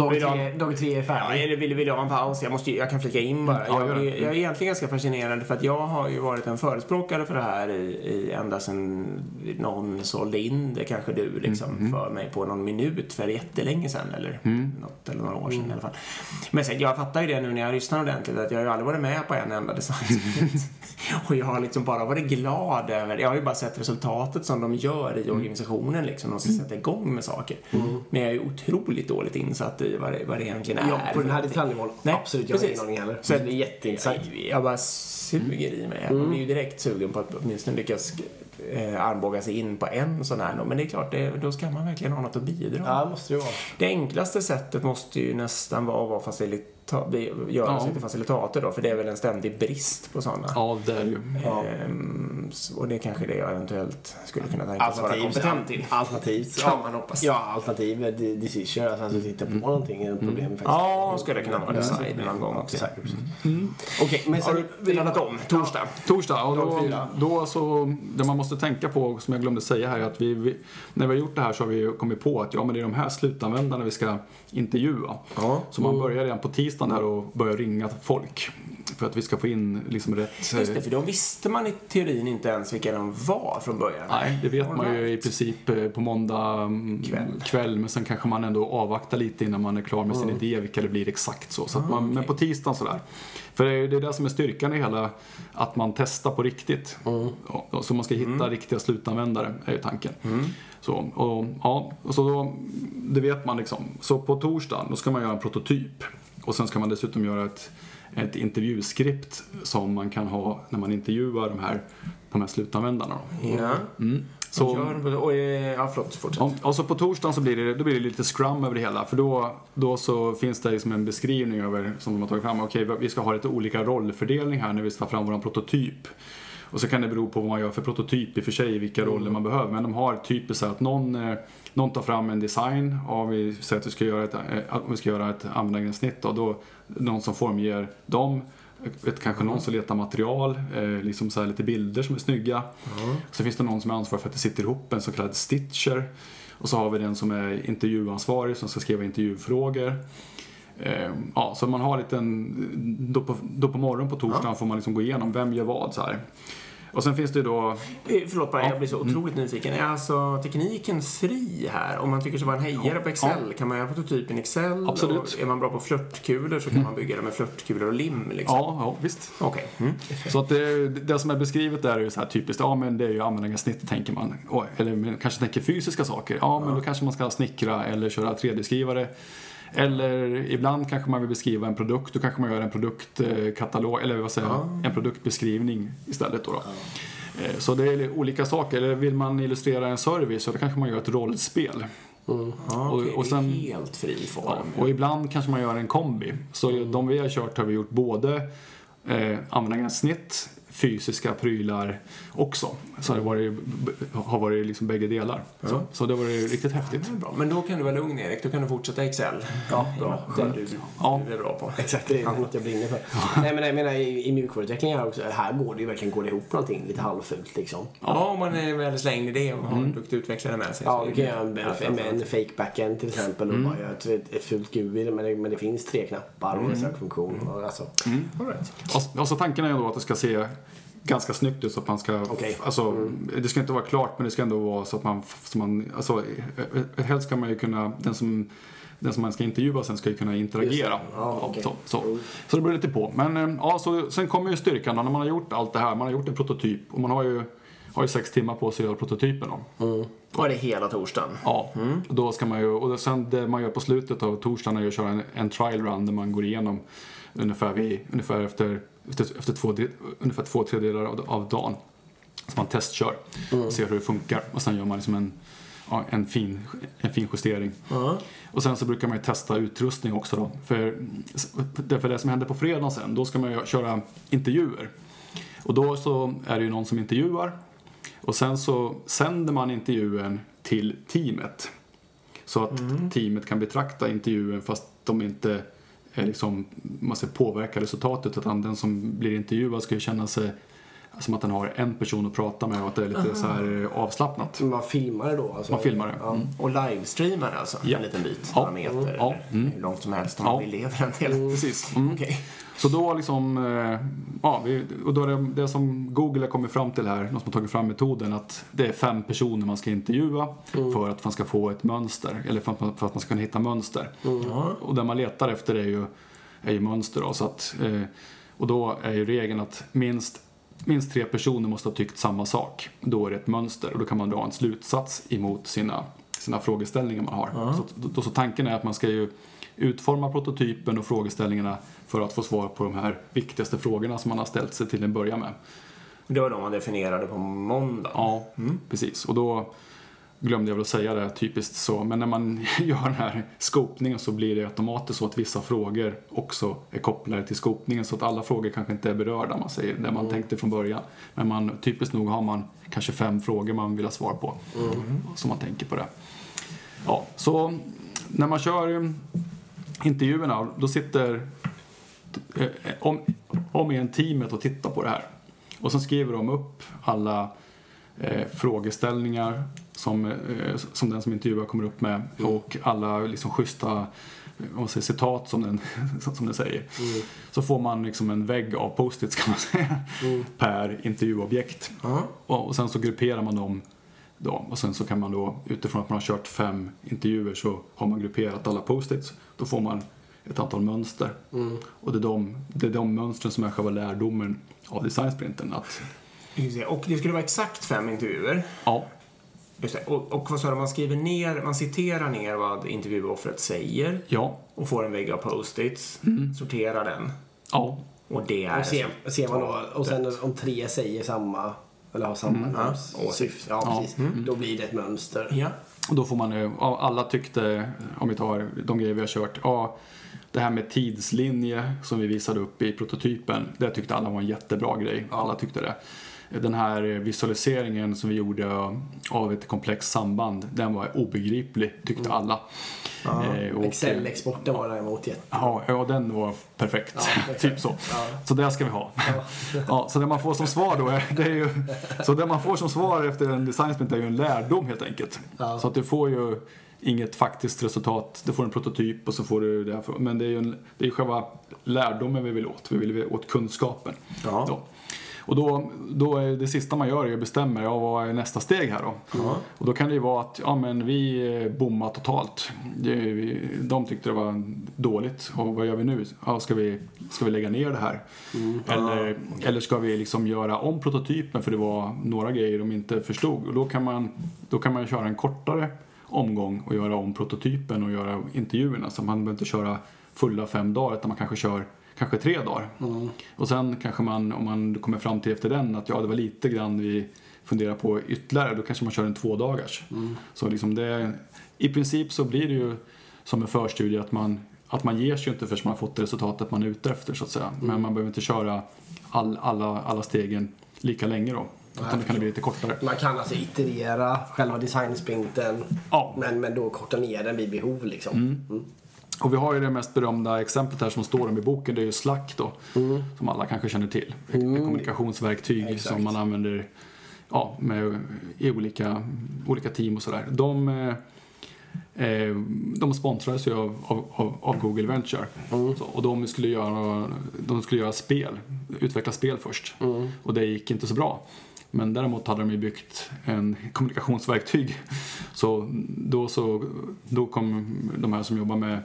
Dag tre, dag tre är Ja, färdig. eller vill, vill du ha en paus? Jag, måste, jag kan flika in bara. Ja, jag, jag är egentligen ganska fascinerad för att jag har ju varit en förespråkare för det här i, i ända sedan någon sålde in det kanske du liksom för mig på någon minut för jättelänge sedan eller något eller några år sedan i alla fall. Men sen, jag fattar ju det nu när jag lyssnar ordentligt att jag har ju aldrig varit med på en enda designsprint. Och jag har liksom bara varit glad över, jag har ju bara sett resultatet som de gör i organisationen liksom. De ska sätta igång med saker. Men jag är ju otroligt dåligt insatt i vad det, vad det egentligen är. Ja, på den här detaljnivån. Nej, absolut, jag har ingen aning heller. Så det är jätteintressant. Jag, jag bara suger i mig. Jag blir ju direkt sugen på att åtminstone lyckas eh, armbåga sig in på en sån här. Men det är klart, det, då ska man verkligen ha något att bidra med. Ja, det måste det vara. Det enklaste sättet måste ju nästan vara att vara facilita- bli- göra Ja. sig till facilitator då, för det är väl en ständig brist på sådana. ja, det är det ju. Ehm, s- och det är kanske det jag eventuellt skulle kunna tänkas vara Alternativt. kompetent till. Alternativt. Kan man hoppas. Ja, alternativ är de- decision. Alltså, alltså titta på någonting är ett problem faktiskt. Ja, skulle kunna vara design någon gång också. Säkert, precis. Okej, men Har sen... du laddat om? Torsdag? Torsdag, och då, då så, det man måste tänka på, som jag glömde säga här, är att vi, vi, när vi har gjort det här så har vi kommit på att ja, men det är de här slutanvändarna vi ska intervjua. Ja. Så man börjar redan på tisdagen här och börjar ringa folk. För att vi ska få in liksom rätt... Just det, för då visste man i teorin inte ens vilka de var från början. Nej, det vet man ju i princip eh, på måndag mm, Kväll. kväll. Men sen kanske man ändå avvaktar lite innan man är klar med sin idé vilka det blir exakt så. så att man, Men på tisdagen sådär. För det är det är det som är styrkan i hela, att man testar på riktigt. Ja, så man ska hitta riktiga slutanvändare, är ju tanken. Så, och, ja, och så då, det vet man liksom. Så på torsdagen, då ska man göra en prototyp. Och sen ska man dessutom göra ett, ett intervjuskript som man kan ha när man intervjuar de här, de här slutanvändarna. Då. Ja. Mm. Så... Så, Och, ja, förlåt, fortsätt. Ja, och så på torsdagen så blir det, då blir det lite scrum över det hela. För då, då så finns det liksom en beskrivning över, som de har tagit fram. Okej, vi ska ha lite olika rollfördelning här när vi ska ta fram vår prototyp. Och så kan det bero på vad man gör för prototyp i och för sig, vilka roller man behöver. Men de har typiskt så att någon, eh, någon tar fram en design. Av, vi säger att vi ska göra ett, eh, att vi ska göra ett användargränssnitt. Då, då någon som formger dem. Vet, kanske någon som letar material, eh, liksom så lite bilder som är snygga. Så finns det någon som är ansvarig för att det sitter ihop en så kallad stitcher. Och så har vi den som är intervjuansvarig som ska skriva intervjufrågor. Eh, ja, så man har lite en, då på, då på morgonen på torsdagen får man liksom gå igenom vem gör vad så här. Och sen finns det ju då, Eh, Förlåt bara, Ja. jag blir så otroligt nyfiken. Är alltså tekniken fri här? Om man tycker sig vara en hejare på Excel, kan man göra prototypen i Excel? Absolut. Och är man bra på flörtkulor så kan man bygga det med flörtkulor och lim liksom? ja, ja visst. Okej. Mm. Så att det, det som är beskrivet där är ju så här typiskt, ja men det är ju användargränssnitt tänker man. Eller man kanske tänker fysiska saker, ja men då kanske man ska snickra eller köra 3D-skrivare. Eller ibland kanske man vill beskriva en produkt, då kanske man gör en produktkatalog, eller vad säger jag, en produktbeskrivning istället då. då. Eh, Så det är olika saker. Eller vill man illustrera en service så då kanske man gör ett rollspel. Ja, Och- och sen- det är helt fri form. Ja, och ibland kanske man gör en kombi. Så de vi har kört har vi gjort både eh, användargränssnitt, fysiska prylar också. Så det har varit, har varit liksom bägge delar. Så, så det har varit riktigt häftigt. Det är bra. Men då kan du vara lugn Erik, då kan du fortsätta Excel. Ja, bra. Det du, Ja. du är bra på. Exakt, det är något jag brinner för. Nej men jag menar i, i mjukvaruutveckling här också, här går det ju verkligen går det ihop någonting lite halvfult liksom. Ja, om man är väl slängd i det och har en duktig utvecklare med sig. Ja, du kan göra en, Ja, en, en fake backend till exempel och bara göra ett, ett fult GUI men det, men det finns tre knappar och en sökfunktion. Och alltså, All right. Och, och så tanken är då att det ska se ganska snyggt ut så att man ska... Okej. Alltså, det ska inte vara klart men det ska ändå vara så att man... Så man alltså, eh, eh, helst ska man ju kunna... Den som, den som man ska intervjua sen ska ju kunna interagera. Ja, okej. så, så. så det beror lite på. Men eh, ja, så, sen kommer ju styrkan då när man har gjort allt det här. Man har gjort en prototyp och man har ju, har ju sex timmar på sig att göra prototypen då. Och det är hela torsdagen. Ja, och då ska man ju, och sen det man gör på slutet av torsdagen är ju att köra en, en trial run där man går igenom ungefär, vid, ungefär efter, efter, efter två, ungefär två tredjedelar av, av dagen. Så man testkör och ser hur det funkar och sen gör man liksom en, ja, en, fin, en fin justering. Ja. Och sen så brukar man ju testa utrustning också då. För, för det som händer på fredagen sen, då ska man ju köra intervjuer. Och då så är det ju någon som intervjuar. Och sen så sänder man intervjun till teamet. Så att teamet kan betrakta intervjun fast de inte Eh, liksom, man ska påverka resultatet. Utan den som blir intervjuad ska ju känna sig som att den har en person att prata med och att det är lite så här eh, avslappnat. man filmar det då? Alltså. Man filmar det. Ja. Mm. Och livestreamar alltså, Ja. en liten bit, Ja. några meter, Ja. Mm. hur långt som helst om Ja. man vill leva en del. Precis. Mm. Okej. Så då liksom, eh, ja, och då är det, det som Google har kommit fram till här, de som har tagit fram metoden, att det är fem personer man ska intervjua för att man ska få ett mönster, eller för att man, för att man ska kunna hitta mönster. Ja. Och det man letar efter är ju, är ju mönster då, så att, eh, och då är ju regeln att minst Minst tre personer måste ha tyckt samma sak. Då är det ett mönster och då kan man dra en slutsats emot sina, sina frågeställningar man har. Så, då, så tanken är att man ska ju utforma prototypen och frågeställningarna för att få svar på de här viktigaste frågorna som man har ställt sig till en början med. Det var de man definierade på måndag. Ja, precis. Och då glömde jag väl att säga det, typiskt så. Men när man gör den här skopningen så blir det automatiskt så att vissa frågor också är kopplade till skopningen. Så att alla frågor kanske inte är berörda, man säger, det man tänkte från början. Men man, typiskt nog har man kanske fem frågor man vill ha svar på. Så man tänker på det. Ja, så när man kör intervjuerna, då sitter eh, om, om igen teamet och tittar på det här. Och så skriver de upp alla eh, frågeställningar som, eh, som den som intervjuar kommer upp med och alla liksom schyssta eh, om man säger, citat som den, som den säger. Så får man liksom en vägg av post-its kan man säga per intervjuobjekt. Och, och sen så grupperar man dem då. Och sen så kan man då utifrån att man har kört fem intervjuer så har man grupperat alla post-its. Då får man ett antal mönster. Och det är, de, det är de mönstren som är själva lärdomen av designsprinten. Att. Och det skulle vara exakt fem intervjuer. ja, Just det. Och, och vad sa du, man skriver ner, man citerar ner vad intervjuoffret säger. Ja, och får en vägg av post-its, sorterar den. Ja, och det är... Och ser, ser man då, och sen om tre säger samma, eller har samma Ja, syfte, ja, Ja. precis. Då blir det ett mönster. Ja. Och då får man, ja, alla tyckte, om vi tar de grejer vi har kört, ja, det här med tidslinje som vi visade upp i prototypen, det tyckte alla var en jättebra grej. Alla tyckte det. Den här visualiseringen som vi gjorde av ett komplext samband, den var obegriplig, tyckte alla. Eh, Excel-exporten var däremot jätte... Ja, ja, den var perfekt. exakt. typ så. Ja. Så det ska vi ha. Ja, så det man får som svar då är, det är ju, så det man får som svar efter en designsprint är ju en lärdom helt enkelt. Ja. Så att du får ju inget faktiskt resultat. Du får en prototyp och så får du det här. Men det är ju en, det är själva lärdomen vi vill åt. Vi vill åt kunskapen. Ja. Då. Och då, då är det sista man gör är att bestämma, ja vad är nästa steg här då? Och då kan det ju vara att, ja men vi eh, bommar totalt. De tyckte det var dåligt och vad gör vi nu? Ja, ska, vi, ska vi lägga ner det här? Eller, eller ska vi liksom göra om prototypen för det var några grejer de inte förstod? Och då kan man, då kan man köra en kortare omgång och göra om prototypen och göra intervjuerna. Så man behöver inte köra fulla fem dagar utan man kanske kör kanske tre dagar. Och sen kanske man, om man kommer fram till efter den att ja, det var lite grann vi funderar på ytterligare, då kanske man kör en två dagars. Så liksom det, i princip så blir det ju som en förstudie att man, att man ger sig inte förrän man fått det resultatet man är ute efter så att säga. Men man behöver inte köra all, alla, alla stegen lika länge då. Utan det kan bli lite kortare. Man kan alltså iterera själva designsprinten Ja. men, men då korta ner den vid behov liksom. Mm. Och vi har ju det mest berömda exemplet här som står om i boken, det är ju Slack då. Som alla kanske känner till. Ett ett kommunikationsverktyg Exakt. som man använder ja, med, i olika, olika team och sådär. De, eh, eh, de sponsrades ju av, av, av, Google Venture. Så, och de skulle, göra, de skulle göra spel, utveckla spel först. Och det gick inte så bra. Men däremot hade de ju byggt en kommunikationsverktyg. Så då, så då kom de här som jobbar med,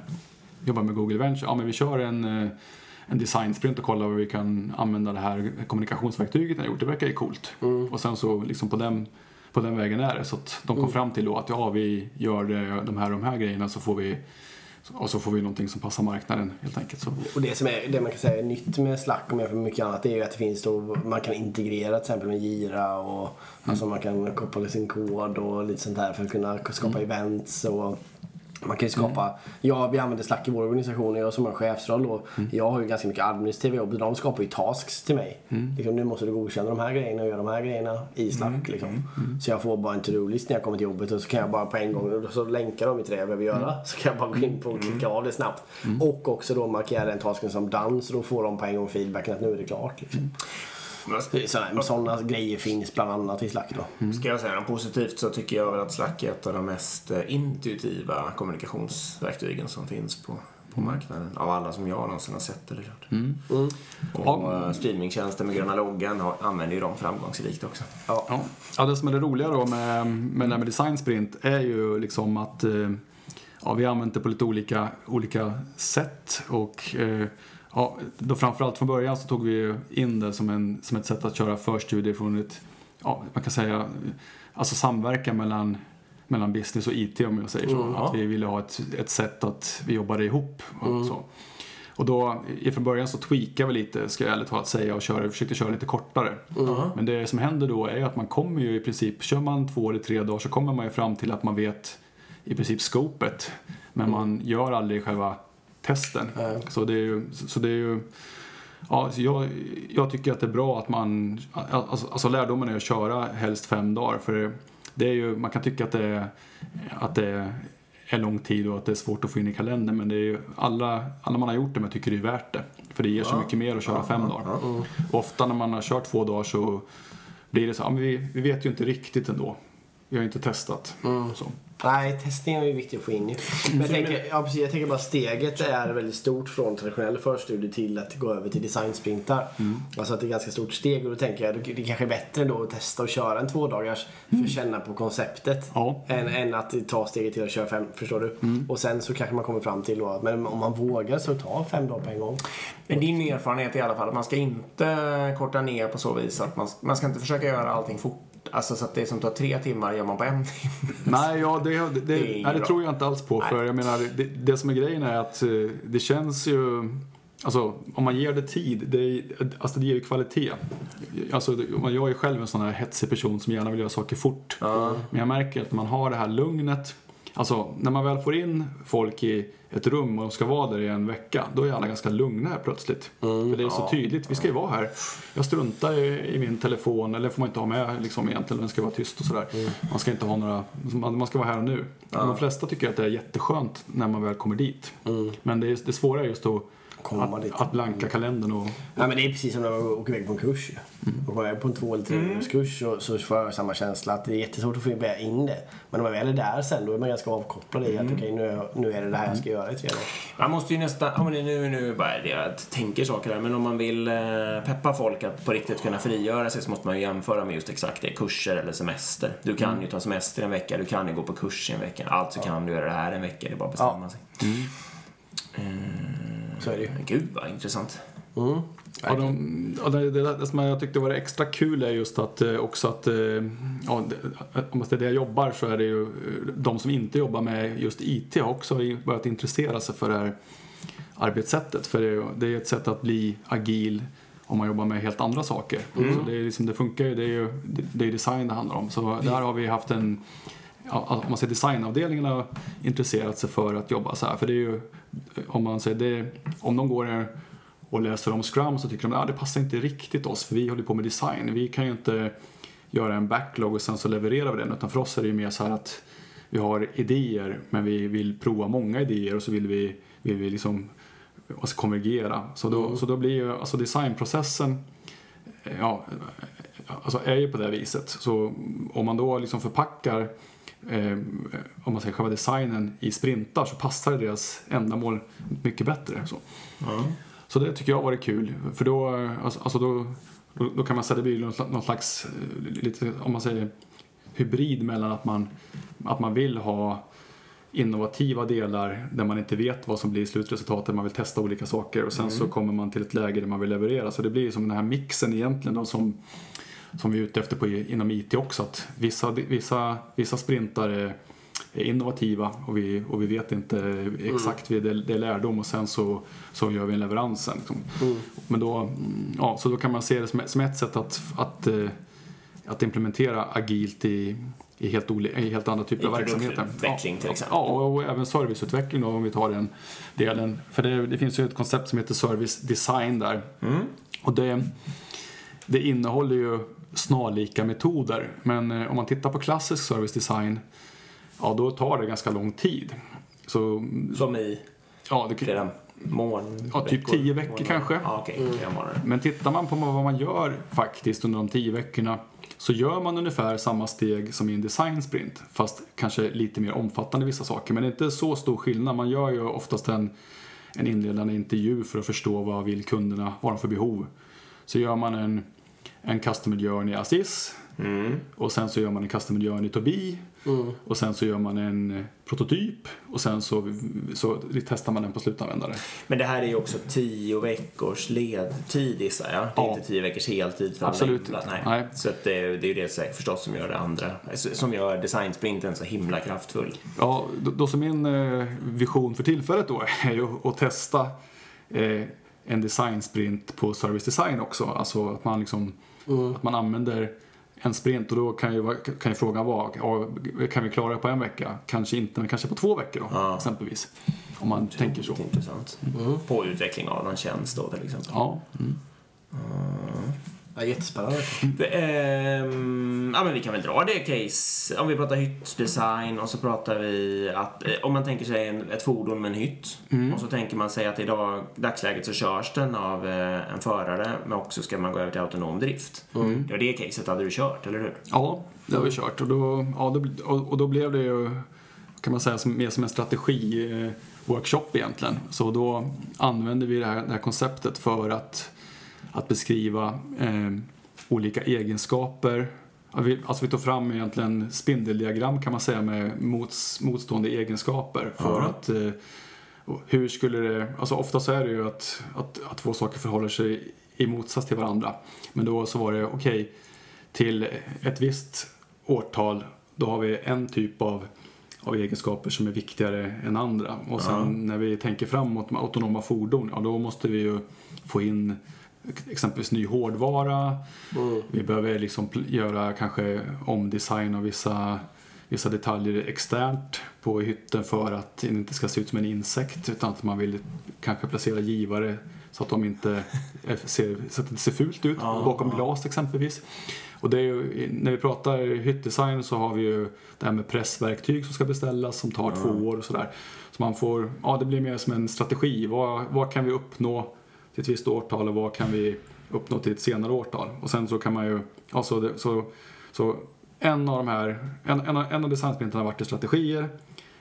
jobbar med Google Venture, ja men vi kör en, eh, en designsprint och kollar hur vi kan använda det här kommunikationsverktyget ni har gjort. Det verkar ju coolt. Och sen så liksom på den, på den vägen är det. Så att de kom fram till då att ja, vi gör de här de här grejerna så får vi och så får vi någonting som passar marknaden helt enkelt. Så. Och det som är det man kan säga är nytt med Slack om jämfört med mycket annat är ju att det finns då, man kan integrera till exempel med Jira och alltså man kan koppla sin kod och lite sånt där för att kunna skapa events och man kan ju skapa, ja vi använder Slack i vår organisation och jag som har chefsroll då, jag har ju ganska mycket administrativa jobb, de skapar ju tasks till mig. Liksom, nu måste du godkänna de här grejerna och göra de här grejerna i Slack liksom. Så jag får bara en to-do-list när jag kommer till jobbet och så kan jag bara på en gång, och så länkar de till det jag behöver göra. Så kan jag bara gå in på och klicka av det snabbt. Och också då markera den tasken som done så då får de på en gång feedbacken att nu är det klart. Liksom. Sådana, sådana grejer finns bland annat i Slack då. Ska jag säga något positivt så tycker jag väl att Slack är ett av de mest eh, intuitiva kommunikationsverktygen som finns på, på marknaden. Av alla som jag någonsin har sett eller hört. Och eh, streamingtjänster med gröna loggan har, använder ju dem framgångsrikt också. Ja. ja, det som är det roliga då med, med med design sprint är ju liksom att eh, ja, vi har använt det på lite olika, olika sätt och eh, ja, då framförallt från början så tog vi ju in det som, en, som ett sätt att köra förstudier från ett, ja, man kan säga, alltså samverkan mellan mellan business och IT om jag säger så. Att vi ville ha ett, ett sätt att vi jobbade ihop och så. Och då, från början så tweakade vi lite, ska jag ärligt talat säga, och körde, försökte köra lite kortare. Men det som händer då är att man kommer ju i princip, kör man två eller tre dagar så kommer man ju fram till att man vet i princip scopet. Men man gör aldrig själva testen. Så det är ju, så det är ju Ja, jag, jag tycker att det är bra att man, alltså, alltså lärdomen är att köra helst fem dagar. För det är ju, man kan tycka att det, är, att det är lång tid och att det är svårt att få in i kalendern. Men det är ju, alla, alla man har gjort det med tycker det är värt det. För det ger så mycket mer att köra fem dagar. Och ofta när man har kört två dagar så blir det så, ja, men vi, vi vet ju inte riktigt ändå. Vi har inte testat. Så. Nej, testningen är ju viktig att få in ju. Men jag tänker, ja, precis, jag tänker bara steget är väldigt stort från traditionell förstudie till att gå över till designsprintar. Alltså att det är ett ganska stort steg och då tänker jag det kanske är bättre då att testa och köra en tvådagars för att känna på konceptet. Ja. Än, än att ta steget till att köra fem, förstår du? Och sen så kanske man kommer fram till att men om man vågar så ta fem dagar på en gång. Men din erfarenhet i alla fall att man ska inte korta ner på så vis att man, man ska inte försöka göra allting fort. Alltså så att det som tar tre timmar gör man på en timme. Nej, ja, det, det, det, nej, det tror jag inte alls på. För jag menar, det, det som är grejen är att eh, det känns ju... Alltså, om man ger det tid, det, alltså, det ger ju kvalitet. Alltså, jag är själv en sån här hetsig person som gärna vill göra saker fort. Men jag märker att man har det här lugnet. Alltså, när man väl får in folk i ett rum och de ska vara där i en vecka, då är alla ganska lugna här plötsligt. För det är så tydligt, vi ska ju vara här. Jag struntar i, min telefon, eller får man inte ha med liksom egentligen, den ska vara tyst och sådär. Man ska inte ha några, man, ska vara här och nu. De flesta tycker att det är jätteskönt när man väl kommer dit. Men det, är, det svåra är just att, Komma att, dit. att blanka kalendern och... Ja, men det är precis som när man åker iväg på en kurs. ju. Åker man iväg på en två eller tre mm. kurs så, så får jag samma känsla att det är jättesvårt att få in det. Men när man väl är där sen då är man ganska avkopplad i att okej nu, är- nu är det det här jag ska göra i tre dagar. Man måste ju nästan, ja men nu, nu bara det jag tänker saker här, men om man vill eh, peppa folk att på riktigt kunna frigöra sig så måste man ju jämföra med just exakt det, kurser eller semester. Du kan ju ta semester en vecka, du kan ju gå på kurs i en vecka, alltså kan du göra det här en vecka, det är bara att bestämma sig. Så är det ju. Gud vad intressant. Mm. Ja, de, ja, det, det, det som jag tyckte var extra kul är just att eh, också att, eh, ja, det, om det är det jag jobbar så är det ju eh, de som inte jobbar med just IT har också börjat intressera sig för det här arbetssättet. För det är, det är ett sätt att bli agil om man jobbar med helt andra saker. Så det, är liksom, det funkar ju, det är ju det är design det handlar om. Så där har vi haft en, ja, om man säger designavdelningen har intresserat sig för att jobba så här. För det är ju, om man säger det, om de går och läser om Scrum så tycker de att ah, det passar inte riktigt oss för vi håller på med design. Vi kan ju inte göra en backlog och sen så levererar vi den. Utan för oss är det ju mer så här att vi har idéer men vi vill prova många idéer och så vill vi, vill vi liksom alltså konvergera. Så då, så då blir ju alltså designprocessen ja, alltså är ju på det viset. Så om man då liksom förpackar eh, om man säger själva designen i sprintar så passar deras ändamål mycket bättre. Så, så det tycker jag har varit kul. För då, alltså, alltså då, då, då kan man säga att det blir någon, någon slags, eh, lite, om man säger hybrid mellan att man, att man vill ha innovativa delar där man inte vet vad som blir slutresultatet, man vill testa olika saker och sen så kommer man till ett läge där man vill leverera. Så det blir som den här mixen egentligen då som, som vi är ute efter på, inom IT också. Att vissa, vissa, vissa sprintar är, innovativa och vi, och vi vet inte exakt, mm. det, är lärdom och sen så, så gör vi en leverans sen. Liksom. Mm. Men då, ja, så då kan man se det som, som ett sätt att, att, eh, att implementera agilt i, i helt, i helt andra typer av verksamheter. Utveckling till exempel. Ja, och, och även serviceutveckling då, om vi tar den delen. För det, det finns ju ett koncept som heter service design där. Mm. Och det, det innehåller ju snarlika metoder. Men eh, om man tittar på klassisk service design, ja då tar det ganska lång tid. Så, som i? Ja, det, flera månader? Ja, typ tio veckor månader. kanske. Ja, okay. mm. Men tittar man på vad man gör faktiskt under de tio veckorna så gör man ungefär samma steg som i en design sprint fast kanske lite mer omfattande vissa saker. Men det är inte så stor skillnad. Man gör ju oftast en, en inledande intervju för att förstå vad vill kunderna, vad de för behov. Så gör man en, en customer journey assist mm. och sen så gör man en customer journey to be Mm. Och sen så gör man en eh, prototyp och sen så, så testar man den på slutanvändare. Men det här är ju också tio veckors ledtid gissar jag. Det är ja. inte tio veckors heltid för Absolut alla Nej. Nej. Så att det, det är ju det förstås som gör det andra, som gör designsprinten så himla kraftfull. Ja, då, då som min eh, vision för tillfället då är ju att testa eh, en designsprint på service design också. Alltså att man liksom, mm. att man använder en sprint och då kan ju, kan ju frågan vara, kan vi klara det på en vecka? Kanske inte, men kanske på två veckor då, ja. exempelvis. Om man Otroligt tänker så. intressant. Mm. På utveckling av någon tjänst då till exempel. Ja. Mm. Mm. Ja, jättespännande. Det, eh, ja, men vi kan väl dra det case. Om vi pratar hyttdesign och så pratar vi att eh, om man tänker sig en, ett fordon med en hytt mm. och så tänker man sig att idag, dagsläget så körs den av eh, en förare men också ska man gå över till autonom drift. Mm. Det det caset hade du kört, eller hur? Ja, det har vi kört och då, ja, då, och, och då blev det ju kan man säga som, mer som en strategi eh, workshop egentligen. Så då använder vi det här, det här konceptet för att att beskriva eh, olika egenskaper. Alltså vi tog fram egentligen spindeldiagram kan man säga med mots, motstående egenskaper för mm. att eh, hur skulle det, alltså ofta så är det ju att, att, att två saker förhåller sig i motsats till varandra. Men då så var det okej, okay, till ett visst årtal då har vi en typ av, av egenskaper som är viktigare än andra. Och sen mm. när vi tänker framåt med autonoma fordon, ja då måste vi ju få in exempelvis ny hårdvara. Mm. Vi behöver liksom göra kanske omdesign av vissa, vissa detaljer externt på hytten för att det inte ska se ut som en insekt utan att man vill kanske placera givare så att de inte ser, så att det ser fult ut ja, bakom ja. glas exempelvis. Och ju, när vi pratar hyttdesign så har vi ju det här med pressverktyg som ska beställas som tar ja. två år och sådär. Så man får, ja det blir mer som en strategi. Vad, vad kan vi uppnå till ett visst årtal och vad kan vi uppnå till ett senare årtal. Och sen så kan man ju, alltså så, så en av de här, en, en, en av designsprintarna har varit i strategier.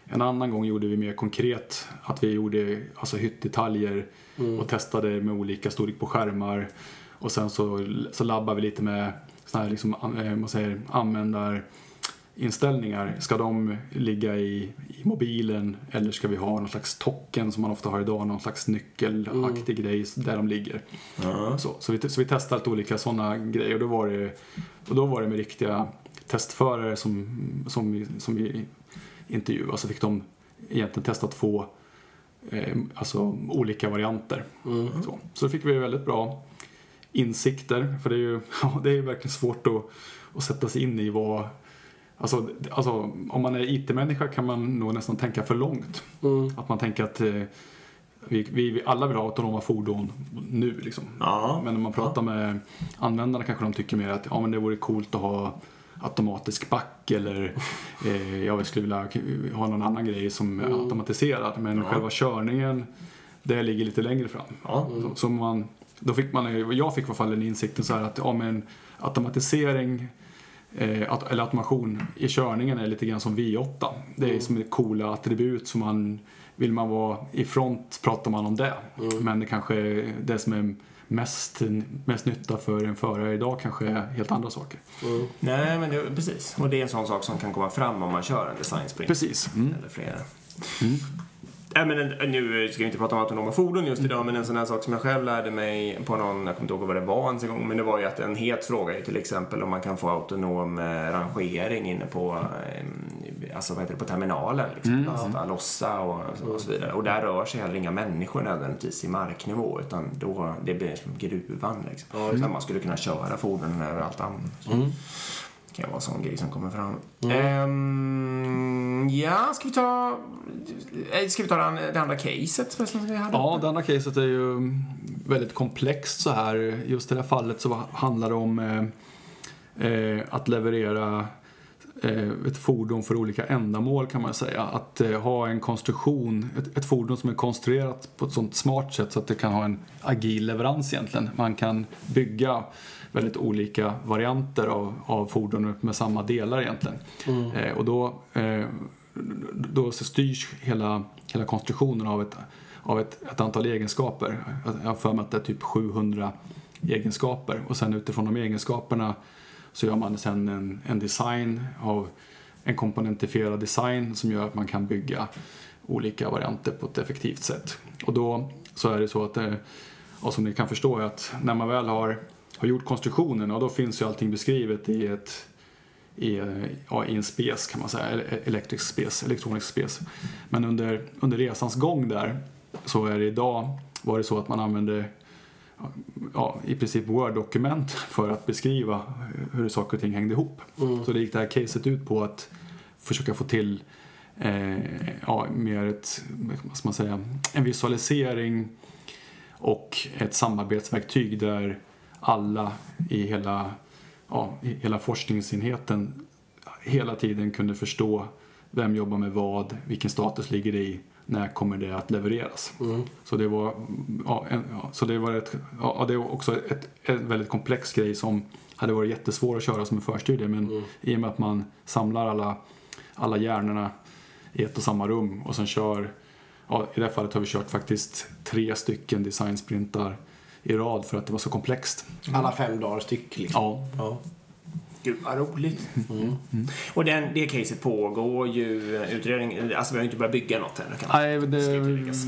En annan gång gjorde vi mer konkret att vi gjorde alltså hyttdetaljer mm. och testade med olika storlek på skärmar. Och sen så, så labbade vi lite med såna här liksom, eh, man säger, användar inställningar, ska de ligga i, i, mobilen eller ska vi ha någon slags token som man ofta har idag, någon slags nyckelaktig mm. grej där de ligger. Mm. Så, så, vi, så vi testade lite olika sådana grejer och då var det, och då var det med riktiga testförare som, som, vi, som vi intervjuade så fick de egentligen testa två eh, alltså olika varianter. Så. så då fick vi väldigt bra insikter, för det är ju ja, det är verkligen svårt att, att sätta sig in i vad Alltså, alltså, om man är IT-människa kan man nog nästan tänka för långt. Att man tänker att eh, vi, vi, alla vill ha autonoma fordon nu liksom. Ja. Men när man pratar med användarna kanske de tycker mer att ja, men det vore coolt att ha automatisk back eller eh, jag skulle vilja ha någon annan grej som är automatiserad. Men själva körningen, det ligger lite längre fram. Ja. Så, så man, då fick man, jag fick i alla fall den insikten så här att ja, men automatisering att, eller automation i körningen är lite grann som V8. Det är som ett coola attribut som man vill man vara i front pratar man om det. Men det kanske är det som är mest, mest nytta för en förare idag kanske är helt andra saker. Nej, men det, precis. Och det är en sån sak som kan komma fram om man kör en design sprint. Precis. Mm. Eller flera. Men en, nu ska vi inte prata om autonoma fordon just idag, men en sån här sak som jag själv lärde mig på någon, jag kommer inte ihåg vad det var ens en gång, men det var ju att en het fråga är till exempel om man kan få autonom eh, rangering inne på, eh, alltså vad heter det, på terminalen. Liksom, lasta, lossa och, och så vidare. Och där rör sig heller inga människor nödvändigtvis i marknivå, utan då, det blir som gruvan liksom. Så man skulle kunna köra fordonen överallt annars. Det kan vara en sån grej som kommer fram. Ehm, ja, ska vi ta... eh, Ska vi ta det an- det andra caset förresten som vi hade? Ja, det andra caset är ju väldigt komplext så här. Just i det här fallet så handlar det om eh, eh, att leverera ett fordon för olika ändamål kan man säga. Att eh, ha en konstruktion, ett, ett fordon som är konstruerat på ett sånt smart sätt så att det kan ha en agil leverans egentligen. Man kan bygga väldigt olika varianter av, av fordonet med samma delar egentligen. Eh, och då, eh, då styrs hela, hela konstruktionen av ett av ett, ett antal egenskaper. Jag har för mig att det är typ 700 egenskaper och sen utifrån de egenskaperna så gör man sen en, en design av en komponentifierad design som gör att man kan bygga olika varianter på ett effektivt sätt. Och då så är det så att, eh, och som ni kan förstå, är att när man väl har, har gjort konstruktionen, och då finns ju allting beskrivet i ett i, ja, i en spes kan man säga, e-, elektrisk spes, elektronisk spes. Men under, under resans gång där så är det idag var det så att man använde ja, i princip Word-dokument för att beskriva hur saker och ting hängde ihop. Så det gick det här caset ut på att försöka få till eh, ja, mer ett, vad ska man säga, en visualisering och ett samarbetsverktyg där alla i hela, ja, i hela forskningsenheten hela tiden kunde förstå vem jobbar med vad, vilken status ligger det i, när kommer det att levereras. Så det var, ja, en, ja, så det var ett, ja, det var också ett, ett väldigt komplex grej som hade varit jättesvår att köra som en förstudie men i och med att man samlar alla, alla hjärnorna i ett och samma rum och sen kör, ja, i det här fallet har vi kört faktiskt tre stycken designsprintar i rad för att det var så komplext. Alla fem dagar styck liksom. Ja, Ja. Gud vad roligt. Och den, det caset pågår ju, eh, utredning, alltså vi har ju inte börjat bygga något ännu. Nej, det,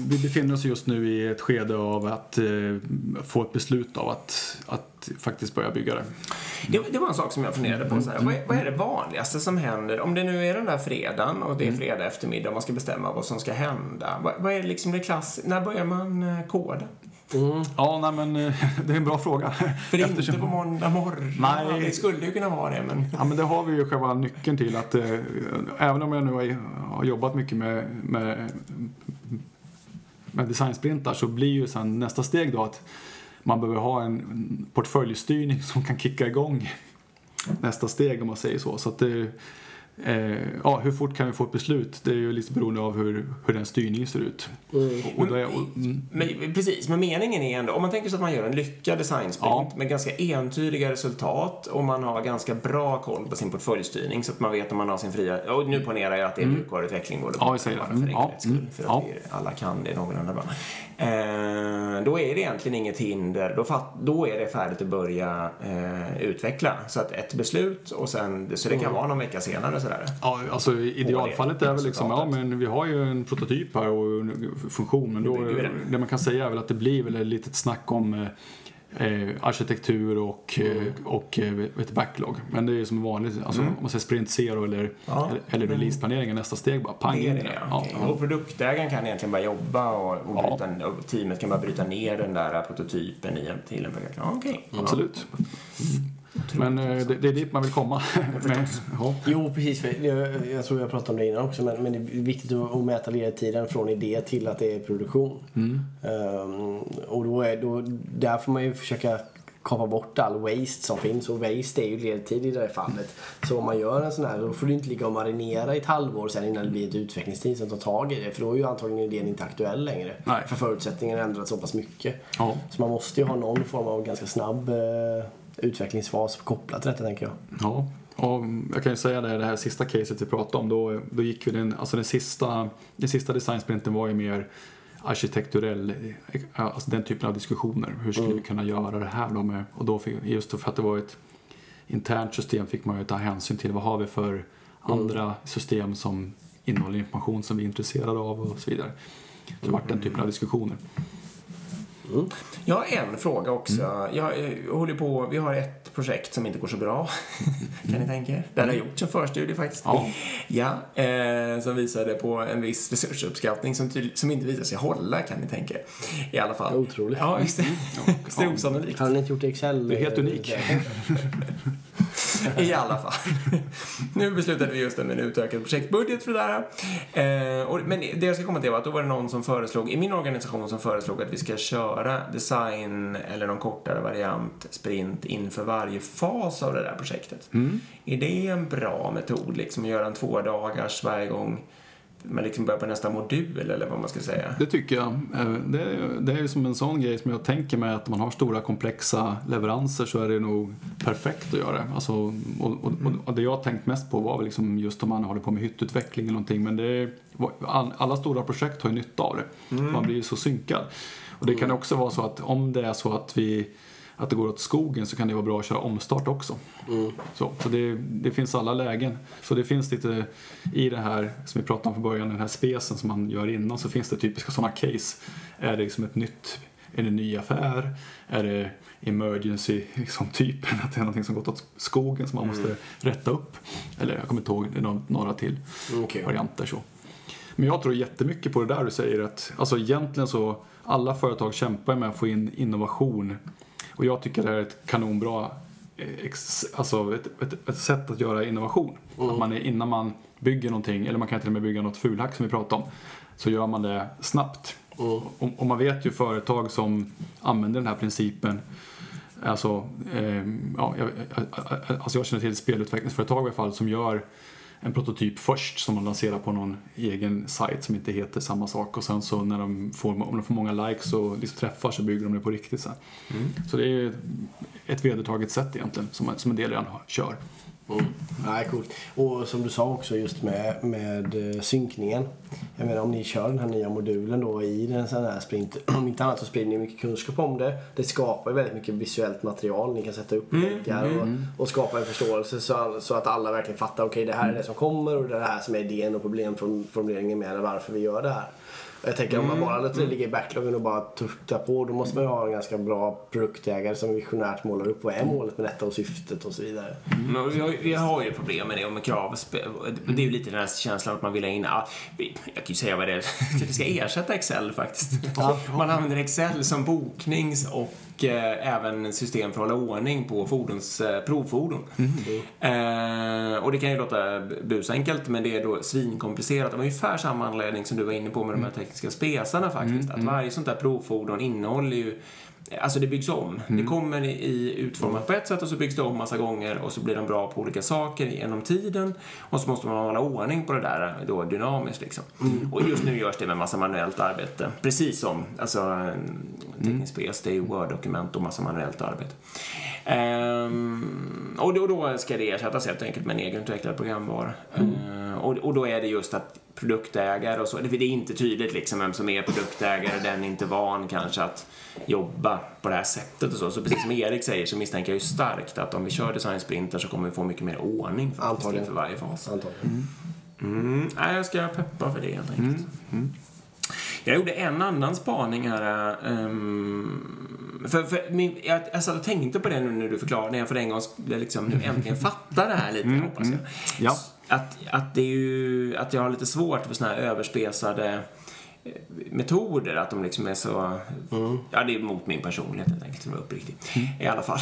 vi befinner oss just nu i ett skede av att eh, få ett beslut av att, att faktiskt börja bygga det. Det, det var en sak som jag funderade på. Så här, vad, är, vad är det vanligaste som händer? Om det nu är den där fredagen och det är fredag eftermiddag och man ska bestämma vad som ska hända. Vad, vad är liksom det klass... När börjar man eh, koda? Ja, nej men eh, det är en bra fråga. För är inte på måndag morgon. Nej. Det skulle ju kunna vara det, men... Ja, men det har vi ju själva nyckeln till att eh, även om jag nu har, har jobbat mycket med, med, med designsprintar så blir ju sen nästa steg då att man behöver ha en portföljstyrning som kan kicka igång nästa steg om man säger så. så att det, eh, ja, hur fort kan vi få ett beslut? Det är ju lite beroende av hur, hur den styrningen ser ut. Och, och då är, och, mm. Men, precis, men meningen är ändå, om man tänker sig att man gör en lyckad designsprint Ja. med ganska entydiga resultat och man har ganska bra koll på sin portföljdstyrning så att man vet om man har sin fria... Och nu ponerar jag att det är mjukvaruutveckling både Mm. Ja, jag säger det. Mm, ja, skull, mm, för att ja. vi alla kan det någorlunda bra. Eh, då är det egentligen inget hinder, då, fatt, då är det färdigt att börja eh, utveckla. Så att ett beslut och sen, så det Mm. kan vara någon vecka senare sådär. Ja, alltså i idealfallet är väl liksom, ja men vi har ju en prototyp här och en funktion men då, det man kan säga är väl att det blir väl ett litet snack om eh, eh, arkitektur och, Mm. eh, och eh, ett backlog. Men det är ju som vanligt, alltså, om man säger sprint zero eller, Ja. eller, eller releaseplanering är nästa steg bara. Pang Det är in i det, ja. Ja. Och produktägaren kan egentligen bara jobba och, och, Ja. bryta, och teamet kan bara bryta ner den där prototypen i en, till en produkt. Ja, okej. Absolut. Men eh, det, det är dit man vill komma. med, ja. Jo, precis. Jag, jag tror jag pratade om det innan också, men, men det är viktigt att, att mäta ledtiden från idé till att det är produktion. Ehm, och då är, då, där får man ju försöka kapa bort all waste som finns. Och waste är ju ledtid i det här fallet. Så om man gör en sån här, då får du inte ligga och marinera i ett halvår sen innan det blir ett utvecklingsteam som tar tag i det. För då är ju antagligen idén inte aktuell längre. Nej. För förutsättningarna har ändrats så pass mycket. Ja. Så man måste ju ha någon form av ganska snabb eh, utvecklingsfas kopplat till detta, tänker jag. Ja, och jag kan ju säga det, det här sista caset vi pratade om, då, då gick vi den, alltså den sista, den sista designsprinten var ju mer arkitekturell, eh, alltså den typen av diskussioner. Hur skulle vi kunna göra det här då med, och då fick, just för att det var ett internt system fick man ju ta hänsyn till vad har vi för andra system som innehåller information som vi är intresserade av och så vidare. Så det vart den typen av diskussioner. Jag har en fråga också. Mm. Jag, eh, håller på, vi har ett projekt som inte går så bra. kan ni tänka er? Den har gjorts en förstudie faktiskt. Ja. Ja, eh, som visade på en viss resursuppskattning som, som inte visade sig hålla kan ni tänka er. I alla fall. Otroligt. Ja, visst. Visst är det osannolikt. Har ni inte gjort Excel? Det är helt unik. I alla fall. nu beslutade vi just om en utökad projektbudget för det där. Eh, och, men det jag ska komma till var att då var det någon som föreslog, i min organisation som föreslog att vi ska köra design eller någon kortare variant, sprint, inför varje fas av det där projektet. Är det en bra metod, liksom att göra en två dagars varje gång man liksom börjar på nästa modul eller vad man ska säga? Det tycker jag. Eh, Det är, det är ju som en sån grej som jag tänker mig att om man har stora komplexa leveranser så är det nog perfekt att göra det. Alltså, och, och, och, och det jag har tänkt mest på var liksom just om man håller på med hyttutveckling eller någonting. Men det är, all- alla stora projekt har ju nytta av det. För Man blir ju så synkad. Och det kan också vara så att om det är så att vi att det går åt skogen så kan det vara bra att köra omstart också. Så, så det, det finns alla lägen. Så det finns lite i det här som vi pratade om från början, den här spesen som man gör innan så finns det typiska sådana case. Är det liksom ett nytt, är det en ny affär? Är det emergency liksom typen, att det är någonting som gått åt skogen som man måste rätta upp? Eller jag kommer inte ihåg, det är nå- några till Okej. varianter så. Men jag tror jättemycket på det där du säger att alltså egentligen så alla företag kämpar med att få in innovation och jag tycker det här är ett kanonbra eh, ex, alltså ett, ett, ett sätt att göra innovation. Att man är, innan man bygger någonting, eller man kan till och med bygga något fulhack som vi pratade om, så gör man det snabbt. Och, och man vet ju företag som använder den här principen Alltså, eh, ja, jag, jag- alltså jag känner till spelutvecklingsföretag i alla fall som gör en prototyp först som de lanserar på någon egen sajt som inte heter samma sak och sen så när de får, om de får många likes och liksom träffar så bygger de det på riktigt sen. Så det är ett vedertaget sätt egentligen som, som en del redan kör. Mm. Nej, coolt. Och som du sa också just med, med eh, synkningen. Jag menar om ni kör den här nya modulen då i den sån här sprint. Om inte annat så sprider ni mycket kunskap om det. Det skapar ju väldigt mycket visuellt material. Ni kan sätta upp länkar och, och skapa en förståelse så, så att alla verkligen fattar. Okej, det här är det som kommer och det är det här som är idén och problemformuleringen med varför vi gör det här. Jag tänker om man bara låter det ligga i backloggen och bara tufta på då måste man ju ha en ganska bra produktägare som visionärt målar upp vad är målet med detta och syftet och så vidare. Men vi, har, vi har ju problem med det och med krav. Det är ju lite den här känslan att man vill ha in... Ja, vi- jag kan ju säga vad det är. Det ska ersätta Excel faktiskt. Man använder Excel som boknings och eh, även system för att hålla ordning på fordons, eh, provfordon. Eh, och det kan ju låta busenkelt men det är då svinkomplicerat. Av ungefär samma anledning som du var inne på med de här tekniska spesarna faktiskt. Att varje sånt där provfordon innehåller ju Alltså det byggs om. Det kommer i utformat på ett sätt och så byggs det om massa gånger och så blir de bra på olika saker genom tiden. Och så måste man hålla ordning på det där då dynamiskt liksom. Och just nu görs det med massa manuellt arbete. Precis som, alltså en teknisk spes, det är Word-dokument och massa manuellt arbete. Ehm, och då, då ska det ersättas helt enkelt med en egenutvecklad programvara. Ehm, och, och då är det just att produktägare och så, det det är inte tydligt liksom vem som är produktägare, den är inte van kanske att jobba på det här sättet och så. Så precis som Erik säger så misstänker jag ju starkt att om vi kör designsprinter så kommer vi få mycket mer ordning faktiskt för varje fas. Antagligen. Mm. Nej, jag ska peppa för det helt enkelt. Jag gjorde en annan spaning här. ehm, För, för min, jag, jag satt och tänkte på det nu när du förklarade, när jag för en gång skulle liksom nu äntligen fatta det här lite, hoppas jag. Ja. Att, att det är ju, att jag har lite svårt för såna här överspesade eh, metoder, att de liksom är så... Ja, det är mot min personlighet helt enkelt, som är uppriktig. I alla fall.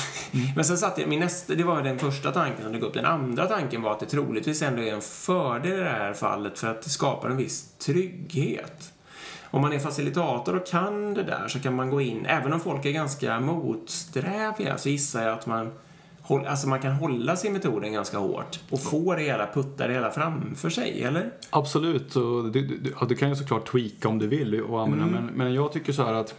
Men sen satt jag, min nästa, det var den första tanken som dök upp. Den andra tanken var att det troligtvis ändå är en fördel i det här fallet för att det skapar en viss trygghet. Om man är facilitator och kan det där så kan man gå in, även om folk är ganska motsträviga så gissar jag att man Alltså man kan hålla sig i metoden ganska hårt och få det hela, putta det hela framför sig, eller? Absolut, och du, du, du kan ju såklart tweaka om du vill och använda, men, men jag tycker så här att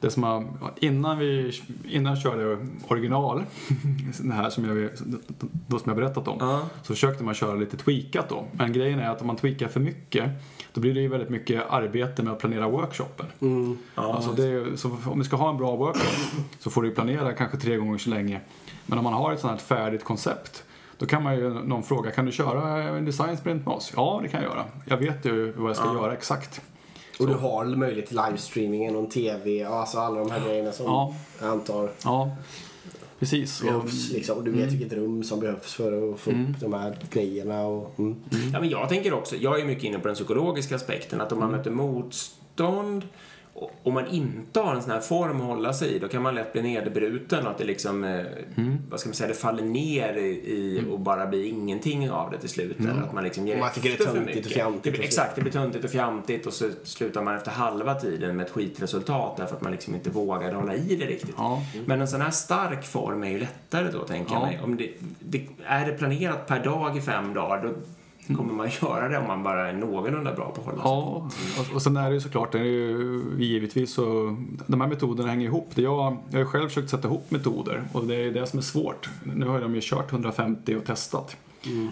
det som har, innan, vi, innan jag körde original, det här som jag, då som jag berättat om, Ja. så försökte man köra lite tweakat då. Men grejen är att om man tweakar för mycket, då blir det ju väldigt mycket arbete med att planera workshopen. Alltså det är, så om du ska ha en bra workshop så får du ju planera kanske tre gånger så länge. Men om man har ett sånt här färdigt koncept då kan man ju någon fråga, kan du köra en design sprint med oss? Ja, det kan jag göra. Jag vet ju vad jag ska göra exakt. Och du har möjlighet till livestreaming, och TV, och alltså alla de här grejerna som Ja. jag antar Ja, precis. Och, behövs. Liksom. Och du vet vilket rum som behövs för att få upp de här grejerna. Och, mm. Ja, men jag tänker också, jag är mycket inne på den psykologiska aspekten, att om man möter motstånd om man inte har en sån här form att hålla sig i, då kan man lätt bli nedbruten och att det liksom, eh, vad ska man säga, det faller ner i, i och bara blir ingenting av det till slut. Eller att man liksom ger Och man tycker det är töntigt och fjantigt Det blir, exakt, det blir töntigt och fjantigt och så slutar man efter halva tiden med ett skitresultat därför att man liksom inte vågar hålla i det riktigt. Ja. Men en sån här stark form är ju lättare då, tänker jag Ja. mig. Om det, det, är det planerat per dag i fem dagar, då kommer man göra det om man bara är någorlunda bra på att hålla sig. Ja, och, och sen är det ju såklart, det är ju, givetvis så, de här metoderna hänger ihop. Det jag, jag har själv försökt sätta ihop metoder och det är det som är svårt. Nu har de ju kört 150 och testat.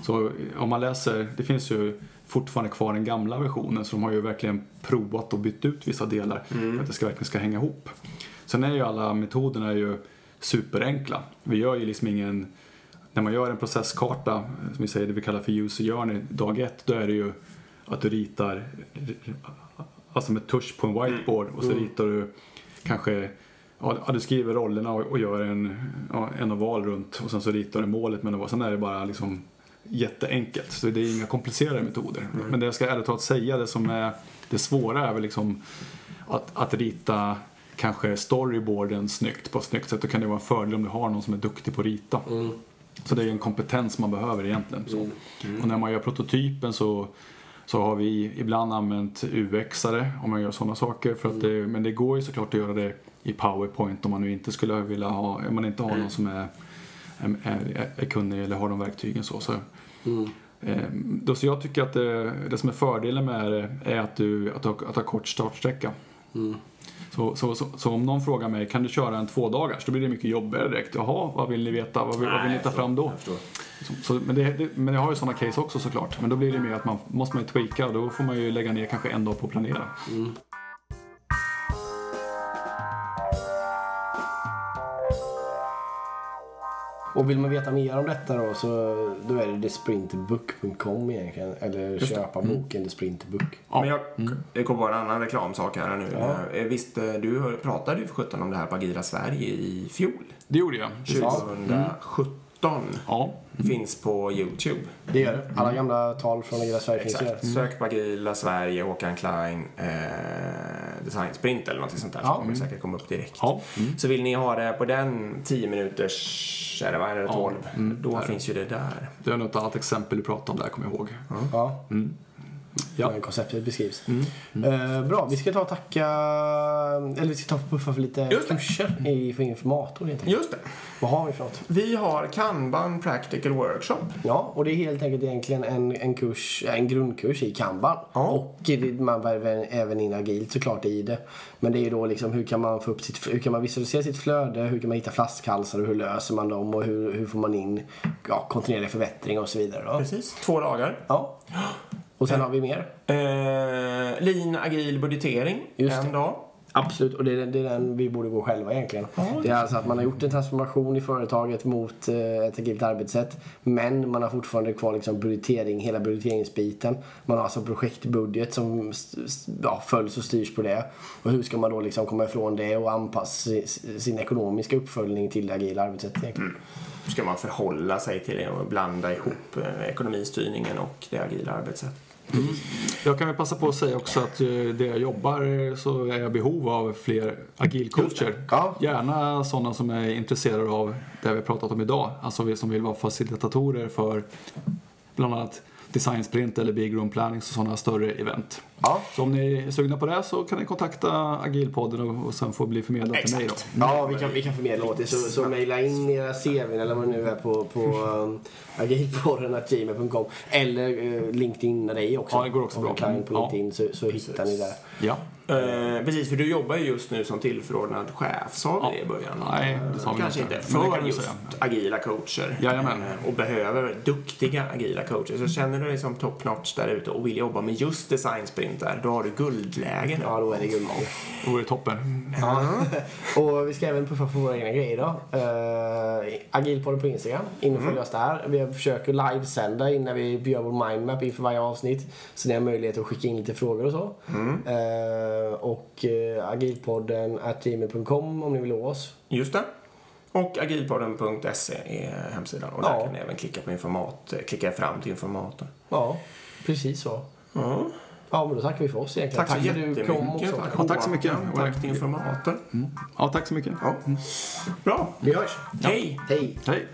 Så om man läser, det finns ju fortfarande kvar den gamla versionen så de har ju verkligen provat och bytt ut vissa delar för att det ska verkligen ska hänga ihop. Sen är ju alla metoderna ju superenkla. Vi gör ju liksom ingen när man gör en processkarta, som vi säger det vi kallar för user journey, dag ett, då är det ju att du ritar alltså med tusch på en whiteboard och så ritar du kanske Ja, du skriver rollerna och, gör en, ja, en oval runt och sen så ritar du målet med en oval. Sen är det bara liksom jätteenkelt. Så det är inga komplicerade metoder. Men det jag ska ärligt talat säga, det som är det svåra är väl liksom att, att rita kanske storyboarden snyggt på ett snyggt sätt. Då kan det vara en fördel om du har någon som är duktig på att rita. Så det är en kompetens man behöver egentligen. Så. Och när man gör prototypen så, så har vi ibland använt UX-are om man gör sådana saker. För att det, men det går ju såklart att göra det i PowerPoint om man nu inte skulle vilja ha, om man inte har någon som är, är, är, kunnig eller har de verktygen så. så Eh, då, så jag tycker att det, det som är fördelen med det är att du att du, att du har kort startsträcka. Så, så, så, så om någon frågar mig, kan du köra en två dagars? Då blir det mycket jobbigare direkt. Jaha, vad vill ni veta? Vad vill, vad vill ni ta fram då? Så, men, det, det, men jag har ju sådana case också såklart. Men då blir det mer att man måste man tweaka och då får man ju lägga ner kanske en dag på att planera. Och vill man veta mer om detta då så då är det thesprintbook.com egentligen. Eller köpa boken The Sprint Book. Men jag, jag kom på en annan reklamsak här nu. Eh, Visst, eh, du pratade ju för sjutton om det här på Agira Sverige i fjol. Det gjorde jag. 2017. Ja. Finns på YouTube. Det gör det. Alla gamla tal från Agila Sverige finns ju där. Exakt. Sök på Agila Sverige, Håkan Klein, eh, Design Sprint eller något sånt där. Ja. Så kommer det säkert komma upp direkt. Ja. Så vill ni ha det på den 10 minuters, är det vad är det, 12? Då finns ju det där. Det är något annat exempel du pratade om där, kommer jag ihåg. Ja. Ja. Konceptet beskrivs. Eh, bra, vi ska ta och tacka... Eller vi ska ta och puffa för lite kurser i, för informator helt enkelt. Just det. Vad har vi för något? Vi har Kanban Practical Workshop. Ja, och det är helt enkelt egentligen en, en kurs, en grundkurs i Kanban. Ja. Och man väver även in agilt såklart i det. Men det är ju då liksom hur kan man få upp sitt, hur kan man visualisera sitt flöde, hur kan man hitta flaskhalsar och hur löser man dem och hur, hur får man in ja, kontinuerlig förbättring och så vidare. Då. Precis. Två dagar. Ja. Och sen har vi mer. Eh, lean agil budgetering, Just en det. dag. Absolut, och det är, det är den vi borde gå själva egentligen. det är alltså att man har gjort en transformation i företaget mot eh, ett agilt arbetssätt. Men man har fortfarande kvar liksom budgetering, hela budgeteringsbiten. Man har alltså projektbudget som ja, följs och styrs på det. Och hur ska man då liksom komma ifrån det och anpassa si- sin ekonomiska uppföljning till det agila arbetssättet egentligen. Hur ska man förhålla sig till det och blanda ihop eh, ekonomistyrningen och det agila arbetssättet? Jag kan väl passa på att säga också att eh, där jag jobbar eh, så är jag behov av fler agilcoacher. Ja. Gärna sådana som är intresserade av det vi pratat om idag. Alltså vi som vill vara facilitatorer för bland annat design sprint eller big room planning och sådana större event. Ja. Så om ni är sugna på det så kan ni kontakta Agilpodden och, och sen få bli förmedlad till mig då. Ja, vi kan, vi kan förmedla åt er. Så, så mejla in era CVn eller vad det nu är på, på um, agilpodden.gmail.com eller uh, LinkedIn dig också. Ja, det går också Om bra. kan på Ja. LinkedIn så, så hittar ni där. Ja. Eh, precis, för du jobbar ju just nu som tillförordnad chef, sa vi det i början? Nej, det sa vi Kanske inte. inte. Men det För kan just säga. agila coacher. Jajamän. Eh, och behöver duktiga agila coacher. Så känner du dig som top notch där ute och vill jobba med just designsprintar, då har du guldläge nu. Ja, då är det guld. Det vore toppen. Och vi ska även puffa för våra egna grejer då. Uh, Agilpodden på Instagram. In och följ oss där. Vi försöker livesända innan vi gör vår mindmap inför varje avsnitt. Så ni har möjlighet att skicka in lite frågor och så. Eh, och uh, agilpodden gmail.com om ni vill nå oss. Just det. Och agilpodden.se är hemsidan. Och där Ja. kan ni även klicka på informat, klicka fram till informatorn. Ja, precis så. Ja. Ja, men då tackar vi för oss egentligen. Tack så för du kom jättemycket. också. Tack, Ja, tack så mycket. Håkan. Tack till informatorn. Ja, tack så mycket. Ja. Bra. Vi hörs. Hej! Hej. Hej.